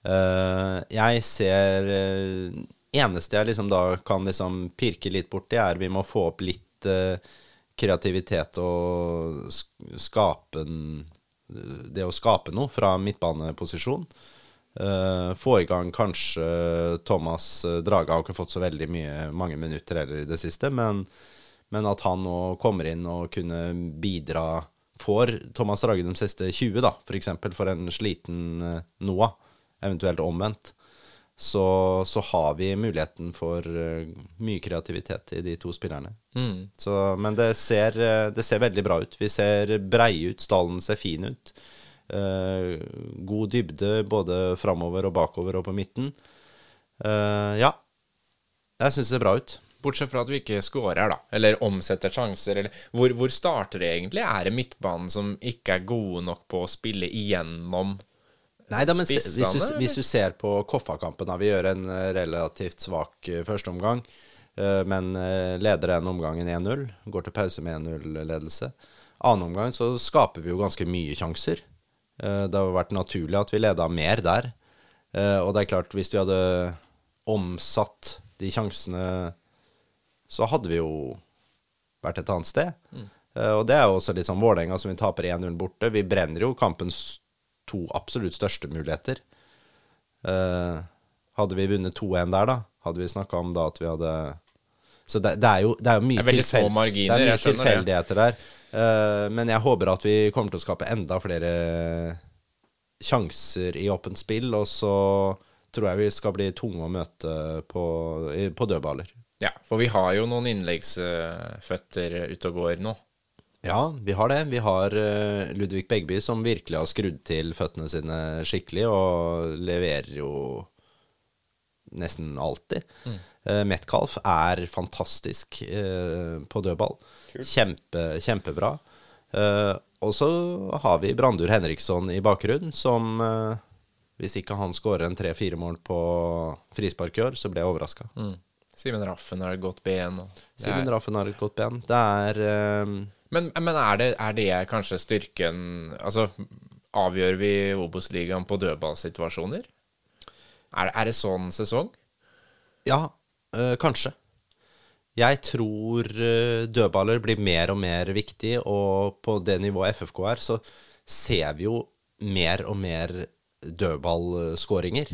Eh, jeg ser eh, Eneste jeg liksom da kan liksom pirke litt borti, er vi må få opp litt eh, kreativitet og sk- skape en- Det å skape noe fra midtbaneposisjon. Uh, få i gang kanskje Thomas Draga har ikke fått så veldig mye, mange minutter heller i det siste, men, men at han nå kommer inn og kunne bidra for Thomas Drage de siste 20, da, f.eks. For, for en sliten eh, Noah, eventuelt omvendt, så, så har vi muligheten for eh, mye kreativitet i de to spillerne. Så, men det ser, eh, det ser veldig bra ut. Vi ser breie ut, stallen ser fin ut. Eh, god dybde både framover og bakover og på midten. Eh, ja. Jeg syns det ser bra ut. Bortsett fra at vi ikke scorer, da. Eller omsetter sjanser. Eller hvor, hvor starter det egentlig? Er det midtbanen som ikke er gode nok på å spille igjennom Nei da, men se, hvis, du, hvis du ser på Koffa-kampen, da vi gjør en eh, relativt svak uh, førsteomgang, uh, men eh, leder den omgangen 1-0, går til pause med 1-0-ledelse. Annen omgang så skaper vi jo ganske mye sjanser. Eh, det har vært naturlig at vi leda mer der. Eh, og det er klart, hvis vi hadde omsatt de sjansene, så hadde vi jo vært et annet sted. Eh, og det er jo også litt sånn Vålerenga som vi taper 1-0 borte. Vi brenner jo kampens to absolutt største muligheter. Uh, Hadde vi vunnet 2-1 der, da, hadde vi snakka om da at vi hadde Så det, det, er, jo, det er jo mye, Det er tilfell- marginer, er mye skjønner tilfeldigheter der. Uh, men jeg håper at vi kommer til å skape enda flere sjanser i åpent spill, og så tror jeg vi skal bli tunge å møte på, på dødballer. Ja, for vi har jo noen innleggsføtter ute og går nå. Ja, vi har det. Vi har eh, Ludvig Begby som virkelig har skrudd til føttene sine skikkelig, og leverer jo nesten alltid. Mm. Metcalf er fantastisk eh, på dødball. Kjempe, kjempebra. Eh, og så har vi Brandur Henriksson i bakgrunnen, som eh, Hvis ikke han skårer en tre-fire mål på frispark i år, så blir jeg overraska. Mm. Simen Raffen har et godt ben. Simen Raffen har et godt ben. Det er eh, men men er, det, er det kanskje styrken Altså, avgjør vi Obos-ligaen på dødballsituasjoner? Er, er det sånn sesong? Ja, øh, kanskje. Jeg tror øh, dødballer blir mer og mer viktig, og på det nivået FFK er, så ser vi jo mer og mer dødballskåringer.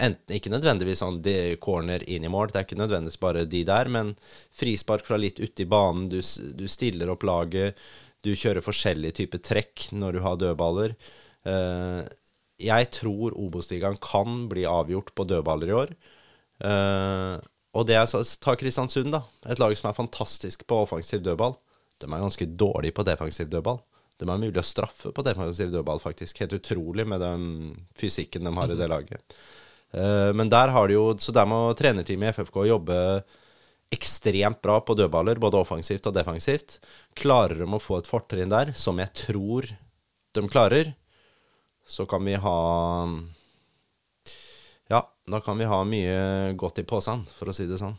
Enten, ikke nødvendigvis sånn de corner inn i mål, det er ikke nødvendigvis bare de der, men frispark fra litt ute i banen, du, du stiller opp laget, du kjører forskjellige typer trekk når du har dødballer. Uh, jeg tror Obos-ligaen kan bli avgjort på dødballer i år. Uh, og det er Ta Kristiansund, da. Et lag som er fantastisk på offensiv dødball. De er ganske dårlige på defensiv dødball. De er mulig å straffe på defensiv dødball, faktisk. Helt utrolig med den fysikken de har i det laget. Eh, men der har de jo Så der må trenerteamet i FFK jobbe ekstremt bra på dødballer, både offensivt og defensivt. Klarer de å få et fortrinn der, som jeg tror de klarer, så kan vi ha Ja, da kan vi ha mye godt i posen, for å si det sånn.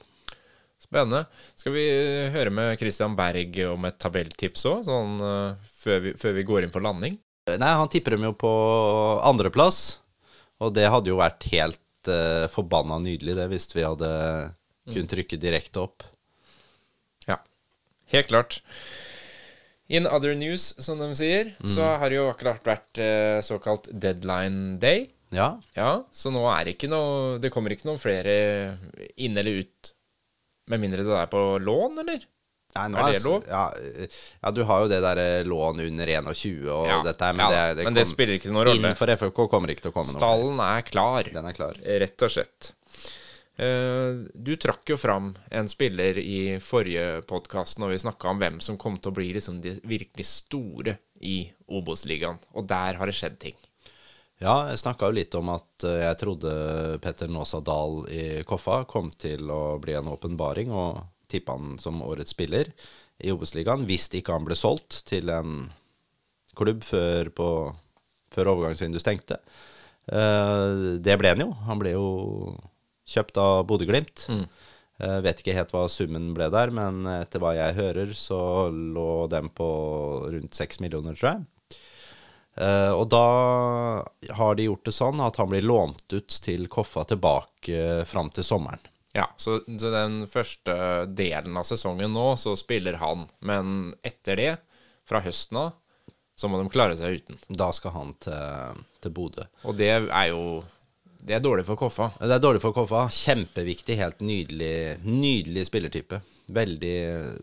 Spennende. Skal vi høre med Christian Berg om et tabelltips òg, sånn eh, før, vi, før vi går inn for landing? Nei, han tipper dem jo på andreplass, og det hadde jo vært helt uh, forbanna nydelig, det, hvis vi hadde kunnet trykke direkte opp. Ja, helt klart. In other news, som de sier, så har det jo akkurat vært uh, såkalt deadline day. Ja, Ja, så nå er det ikke noe Det kommer ikke noen flere inn eller ut. Med mindre det er på lån, eller? Nei, nå Er det lov? Ja, eh, ja, du har jo det derre lån under 21 og Ja, dette her, men, ja, det, det, men det spiller ikke noen rolle. Innenfor FFK kommer ikke til å komme noe. Stallen er klar, Den er klar. rett og slett. Eh, Du trakk jo fram en spiller i forrige podkast når vi snakka om hvem som kom til å bli liksom de virkelig store i Obos-ligaen, og der har det skjedd ting. Ja, jeg snakka jo litt om at eh, jeg trodde Petter Nåsa Dahl i Koffa kom til å bli en åpenbaring, og tippa han som årets spiller i Obos-ligaen hvis ikke han ble solgt til en klubb før, på, før overgangsvinduet stengte. Uh, det ble han jo. Han ble jo kjøpt av Bodø-Glimt. Eh, vet ikke helt hva summen ble der, men etter hva jeg hører, så lå den på rundt seks millioner, tror jeg. Uh, og da har de gjort det sånn at han blir lånt ut til Koffa tilbake fram til sommeren. Ja, så, så den første delen av sesongen nå, så spiller han. Men etter det, fra høsten av, så må de klare seg uten. Da skal han til, til Bodø. Og det er jo Det er dårlig for Koffa. Det er dårlig for Koffa. Kjempeviktig, helt nydelig, nydelig spillertype. Veldig,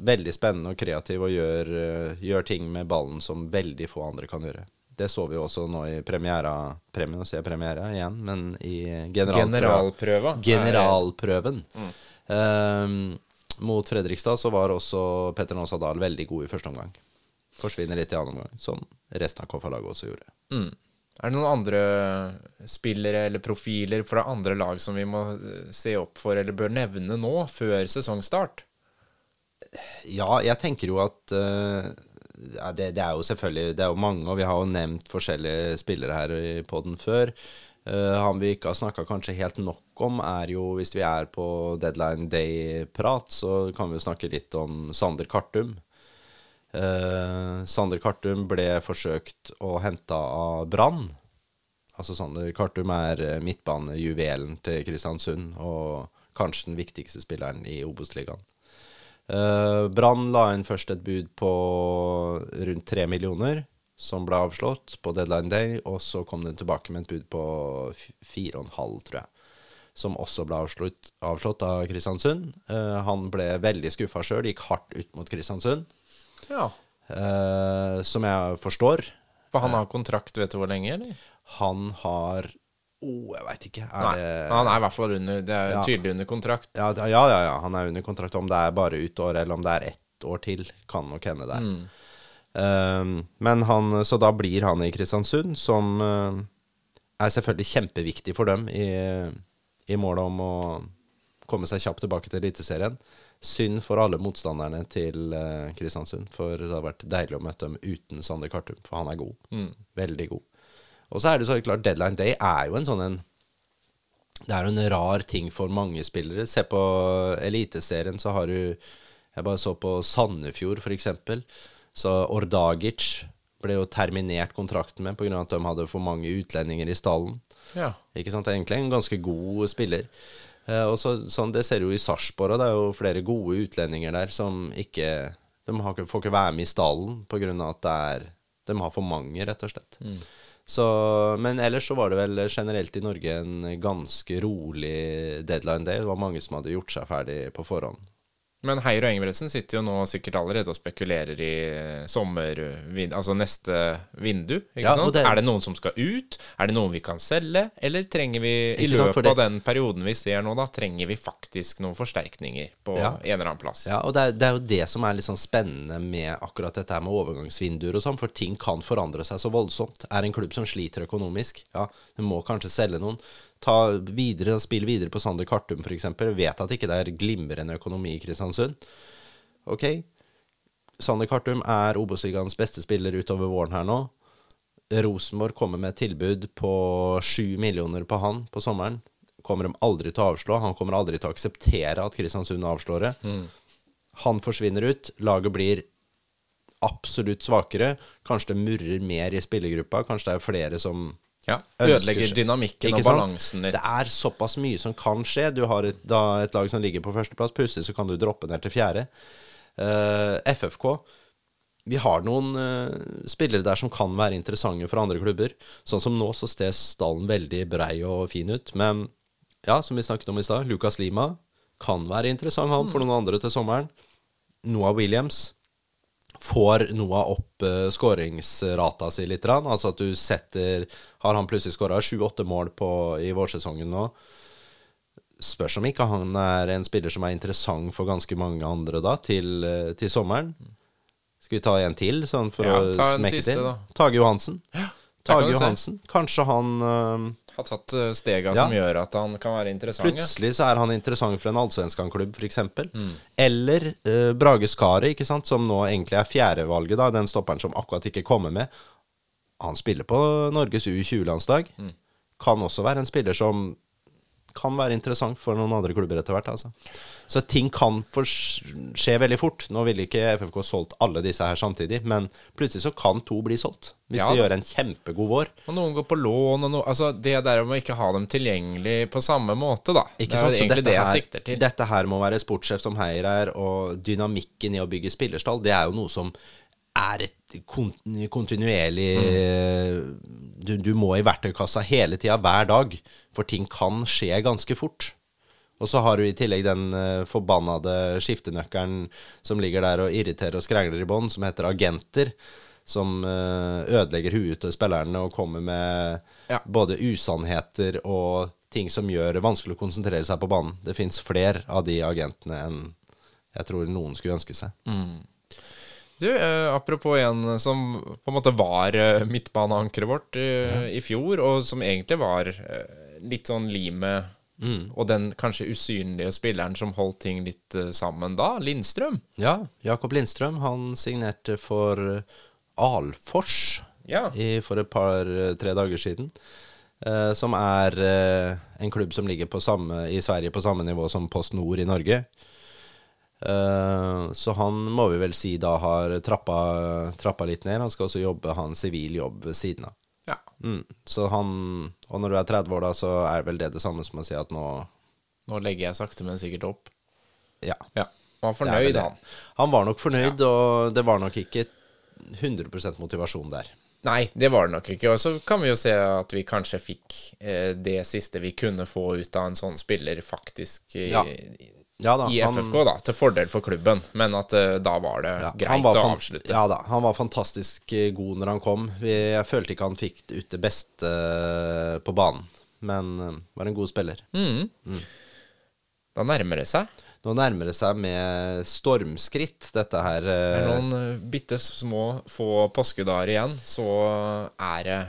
veldig spennende og kreativ og gjør, eh, gjør ting med ballen som veldig få andre kan gjøre. Det så vi jo også nå i premiera Premien, sier jeg premiere igjen, men i generalprøva. Generalprøven. Mm. Ehm, mot Fredrikstad så var også Petter Nåsa Dahl veldig god i første omgang. Forsvinner litt i annen omgang, som resten av KFA-laget også gjorde. Mm. Er det noen andre spillere eller profiler fra andre lag som vi må eh, se opp for eller bør nevne nå, før sesongstart? Ja, jeg tenker jo at eh, ja, det, det er jo selvfølgelig Det er jo mange, og vi har jo nevnt forskjellige spillere her i poden før. Uh, han vi ikke har snakka kanskje helt nok om, er jo Hvis vi er på deadline day-prat, så kan vi jo snakke litt om Sander Kartum. Uh, Sander Kartum ble forsøkt å hente av Brann. Altså Sander Kartum er eh, midtbanejuvelen til Kristiansund, og kanskje den viktigste spilleren i Obos-ligaen. Uh, Brann la inn først et bud på rundt tre millioner, som ble avslått på deadline day, og så kom den tilbake med et bud på fire og en halv, tror jeg. som også ble avslått, avslått av Kristiansund. Uh, han ble veldig skuffa sjøl, gikk hardt ut mot Kristiansund, Ja. Uh, som jeg forstår. For han har kontrakt, vet du hvor lenge, eller? Han har oh, jeg veit ikke. Er Nei. det Han er i hvert fall under Det er Ja. tydelig under kontrakt. ja, ja, ja, ja, han er under kontrakt. Om det er bare ut året, eller om det er ett år til, kan nok hende det. Mm. Um, men han, så da blir han i Kristiansund, som uh, er selvfølgelig kjempeviktig for dem i, i målet om å komme seg kjapt tilbake til Eliteserien. Synd for alle motstanderne til uh, Kristiansund, for det har vært deilig å møte dem uten Sander Kartum, for han er god. Veldig god. Og så er det så klart, deadline day er jo en sånn en det er jo en rar ting for mange spillere. Se på Eliteserien, så har du Jeg bare så på Sandefjord, f.eks. Så Ordagic ble jo terminert kontrakten med pga. at de hadde for mange utlendinger i stallen. Ja. Ikke sant? Egentlig en ganske god spiller. Eh, og så, sånn, Det ser du jo i Sarpsborg, det er jo flere gode utlendinger der som ikke De har får ikke være med i stallen pga. at det er, de har for mange, rett og slett. Så, men ellers så var det vel generelt i Norge en ganske rolig deadline day. Det var mange som hadde gjort seg ferdig på forhånd. Men Heier og Engebretsen sitter jo nå sikkert allerede og spekulerer i eh, sommer... Altså neste vindu, Ja, det- Er det noen som skal ut? Er det noen vi kan selge? Eller trenger vi, i løpet sant, av den perioden vi ser nå, da, trenger vi faktisk noen forsterkninger på Ja. en eller annen plass? Ja, og det er, det er jo det som er litt sånn spennende med akkurat dette med overgangsvinduer og sånn, for ting kan forandre seg så voldsomt. Er en klubb som sliter økonomisk, ja, du må kanskje selge noen. Ta videre, Spill videre på Sander Kartum, f.eks. Vet at ikke det er glimrende økonomi i Kristiansund. Ok, Sander Kartum er Obos-ligaens beste spiller utover våren her nå. Rosenborg kommer med et tilbud på sju millioner på han på sommeren. Kommer de aldri til å avslå. Han kommer aldri til å akseptere at Kristiansund avslår det. Han forsvinner ut. Laget blir absolutt svakere. Kanskje det murrer mer i spillergruppa. Kanskje det er flere som Ja, Ødelegger dynamikken og balansen litt. Det er såpass mye som kan skje. Du har et, da et lag som ligger på førsteplass, plutselig så kan du droppe ned til fjerde. Uh, FFK Vi har noen uh, spillere der som kan være interessante for andre klubber. Sånn som nå så ser stallen veldig brei og fin ut. Men ja, som vi snakket om i stad, Lucas Lima kan være interessant han for noen andre til sommeren. Noah Williams får Noah opp uh, skåringsrata si litt. Altså at du setter Har han plutselig skåra sju-åtte mål på, i vårsesongen nå? Spørs om ikke han er en spiller som er interessant for ganske mange andre da, til, eh, til sommeren. Skal vi ta en til, sånn for Ja, å smekke siste, til? da. Tage Johansen. Ja, Tage. Johansen. Kanskje han eh, Har tatt eh, stega Ja. som gjør at han kan være interessant. Plutselig så er han interessant for en allsvenskan-klubb, f.eks. Mm. Eller uh, Brage Skaret, som nå egentlig er fjerdevalget, da, den stopperen som akkurat ikke kommer med. Han spiller på Norges U20-landslag. Mm. Kan også være en spiller som kan være interessant for noen andre klubber etter hvert. Altså. Så ting kan skje veldig fort. Nå ville ikke FFK solgt alle disse her samtidig, men plutselig så kan to bli solgt. Hvis Ja vi gjør en kjempegod vår. Og noen går på lån, og noe Altså, det der om å ikke ha dem tilgjengelig på samme måte, da. Ikke det er sant? Så egentlig det jeg her- sikter til. Dette her må være sportssjef som Heier her, og dynamikken i å bygge spillerstall, det er jo noe som er et kon kontinuerlig du, du må i verktøykassa hele tida, hver dag, for ting kan skje ganske fort. Og så har du i tillegg den uh, forbannede skiftenøkkelen som ligger der og irriterer og skrangler i bånn, som heter agenter. Som uh, ødelegger huet til spillerne og kommer med Ja. både usannheter og ting som gjør det vanskelig å konsentrere seg på banen. Det fins flere av de agentene enn jeg tror noen skulle ønske seg. Du, eh, apropos en som på en måte var eh, midtbaneankeret vårt eh, i fjor, og som egentlig var eh, litt sånn limet Og den kanskje usynlige spilleren som holdt ting litt eh, sammen da, Lindstrøm. Ja, Jakob Lindstrøm han signerte for eh, Alfors Ja. i, for et par-tre dager siden. Eh, som er en klubb som ligger på samme, i Sverige på samme nivå som Post Nord i Norge. Eh, så han må vi vel si da har trappa, trappa litt ned. Han skal også jobbe, ha en sivil jobb ved siden av. Ja. Mm. Så han Og når du er 30 år, da, så er vel det det samme som å si at nå Nå legger jeg sakte, men sikkert opp. Ja. Ja. Han var fornøyd, han. Han var nok fornøyd, og det var nok ikke 100% motivasjon der. Nei, det var det nok ikke. Og så kan vi jo se at vi kanskje fikk eh, det siste vi kunne få ut av en sånn spiller, faktisk i, Ja. Ja da. i han- FFK, da, til fordel for klubben. Men at uh, da var det Ja, greit var å avslutte. Ja da, han var fantastisk eh, god når han kom. Jeg følte ikke han fikk ut det beste eh, på banen, men uh, var en god spiller. Mm. Da nærmer det seg. Nå nærmer det seg med stormskritt, dette her. Det er eh, noen bitte små få påskedager igjen, så er det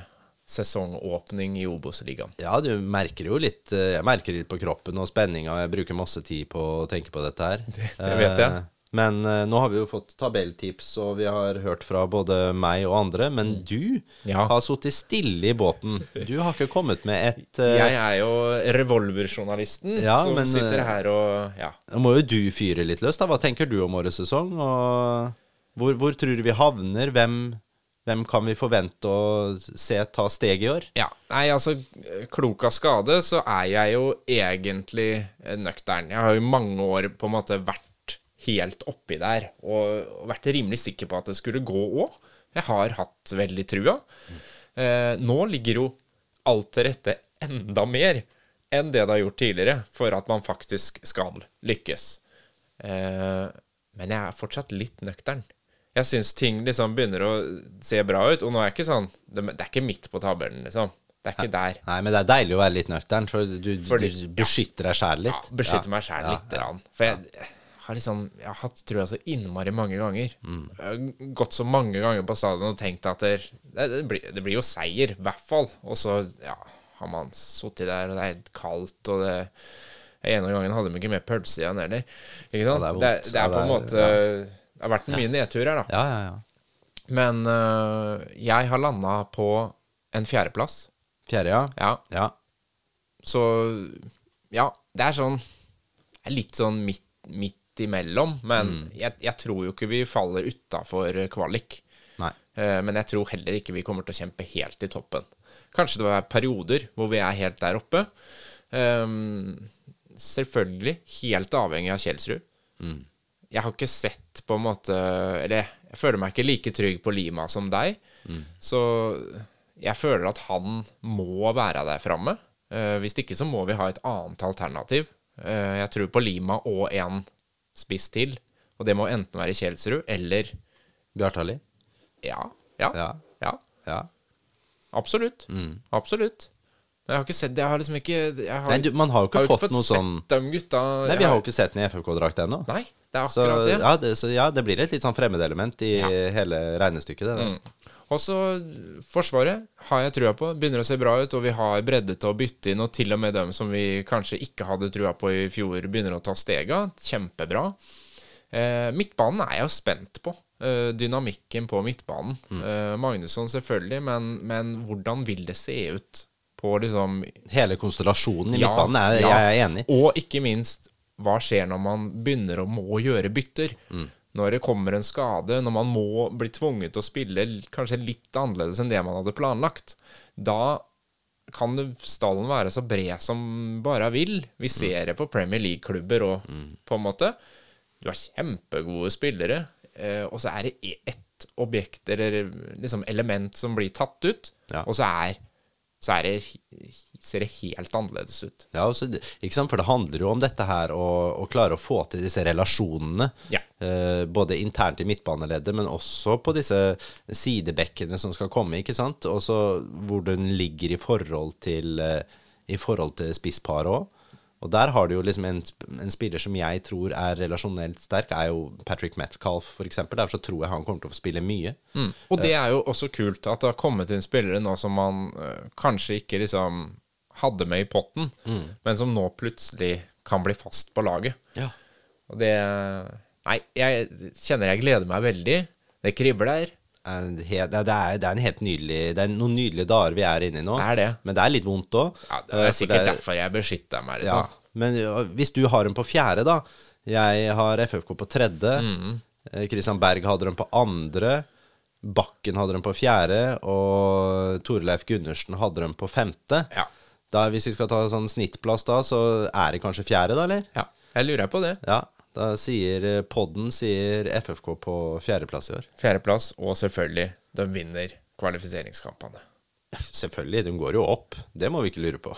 sesongåpning i Obos-ligaen. Ja, du merker jo litt eh, Jeg merker litt på kroppen og spenninga. Jeg bruker masse tid på å tenke på dette her. det vet jeg. Eh, Men eh, nå har vi jo fått tabelltips, og vi har hørt fra både meg og andre. Men du Mm. Ja. har sittet stille i båten. Du har ikke kommet med et uh... Jeg er jo revolverjournalisten Ja, som men, sitter her og Ja. Må jo du fyre litt løs, da. Hva tenker du om årets sesong? Og hvor, hvor tror du vi havner? Hvem, hvem kan vi forvente å se ta steg i år? Ja, nei, altså Klok av skade så er jeg jo egentlig nøktern. Jeg har jo mange år på en måte vært helt oppi der og vært rimelig sikker på at det skulle gå òg. Jeg har hatt veldig trua. Eh, nå ligger jo alt til rette enda mer enn det det har gjort tidligere for at man faktisk skal lykkes. Eh, men jeg er fortsatt litt nøktern. Jeg syns ting liksom begynner å se bra ut, og nå er jeg ikke sånn Det, er ikke midt på tabellen, liksom. Det er ikke der. Nei, men det er deilig å være litt nøktern, for du, Fordi- du beskytter deg sjæl Ja, beskytter ja. meg sjæl ja, litt. Grann. For jeg har liksom Jeg har hatt trua så innmari mange ganger. Mm. Jeg har gått så mange ganger på stadion og tenkt at det, det, blir, det blir jo seier, i hvert fall. Og så ja, har man sittet der, og det er kaldt, og det En av gangene hadde de ikke med pølse igjen heller. Ikke sant? Ja, det er det, det, er på en måte Det har vært mye nedturer, da. Ja, ja, ja. Men øh, jeg har landa på en fjerdeplass. Fjerde, ja. Ja. Ja. Så ja, det er sånn er Litt sånn midt, midt imellom. Men jeg, jeg tror jo ikke vi faller utafor kvalik. Nei. Eh, Men jeg tror heller ikke vi kommer til å kjempe helt i toppen. Kanskje det er perioder hvor vi er helt der oppe. Ehm, selvfølgelig helt avhengig av Kjelsrud. Jeg har ikke sett på en måte Eller jeg føler meg ikke like trygg på Lima som deg. Så jeg føler at han må være der framme. Uh, hvis ikke så må vi ha et annet alternativ. Uh, jeg tror på Lima og en spiss til. Og det må enten være Kjelsrud eller Bjartali? Ja. Ja. Ja. ja. Absolutt. Absolutt. Jeg har ikke sett Jeg har liksom ikke har, Nei, du, man har jo ikke fått noe sett sånn dem gutta Nei, vi har jo ikke sett den i FFK-drakt ennå. Nei, det er Så, akkurat det. ja, det, så ja, det blir et litt sånn fremmedelement i Ja. hele regnestykket, det. da. Og så Forsvaret har jeg trua på. Begynner å se bra ut, og vi har bredde til å bytte inn. Og til og med dem som vi kanskje ikke hadde trua på i fjor, begynner å ta stega. Kjempebra. Eh, midtbanen er jeg jo spent på. Eh, dynamikken på midtbanen. Eh, Magnusson selvfølgelig, men, men hvordan vil det se ut på liksom Hele konstellasjonen i Ja, midtbanen er ja. jeg er enig. Og ikke minst, hva skjer når man begynner å må gjøre bytter? Når det kommer en skade, når man må bli tvunget til å spille kanskje litt annerledes enn det man hadde planlagt. Da kan stallen være så bred som bare vil. Vi ser det på Premier League-klubber og på en måte Du har kjempegode spillere, eh, og så er det e- ett objekt eller liksom element som blir tatt ut, Ja. og så er, så det, ser det helt annerledes ut. Ja, også, ikke sant? For det handler jo om dette her å, å klare å få til disse relasjonene. Ja. Eh, både internt i midtbaneleddet, men også på disse sidebekkene som skal komme. ikke sant? Og så hvor den ligger i forhold til, eh, i forhold til spissparet òg. Og der har du jo liksom en, en spiller som jeg tror er relasjonelt sterk, er jo Patrick Metcalf, eksempel. Derfor så tror jeg han kommer til å få spille mye. Og det er jo også kult at det har kommet inn spillere nå som man øh, kanskje ikke liksom hadde med i potten, men som nå plutselig kan bli fast på laget. Ja. Og det Nei, jeg kjenner jeg gleder meg veldig. Det kribler. En er, Det er, det er en helt nydelig Det er noen nydelige dager vi er inne i nå. Det det. Men det er litt vondt òg. Ja, det er sikkert derfor jeg beskytter meg. Ja, Liksom. men hvis du har dem på fjerde, da Jeg har FFK på tredje. Mm. Eh, Christian Berg hadde dem på andre. Bakken hadde dem på fjerde. Og Torleif Gundersen hadde dem på femte. Ja. Da, hvis vi skal ta sånn snittplass da, så er det kanskje fjerde, da, eller? ja. Jeg lurer på det. Ja. Da sier podden sier FFK på fjerdeplass i år. Fjerdeplass, og selvfølgelig, de vinner kvalifiseringskampene. Selvfølgelig, de går jo opp. Det må vi ikke lure på.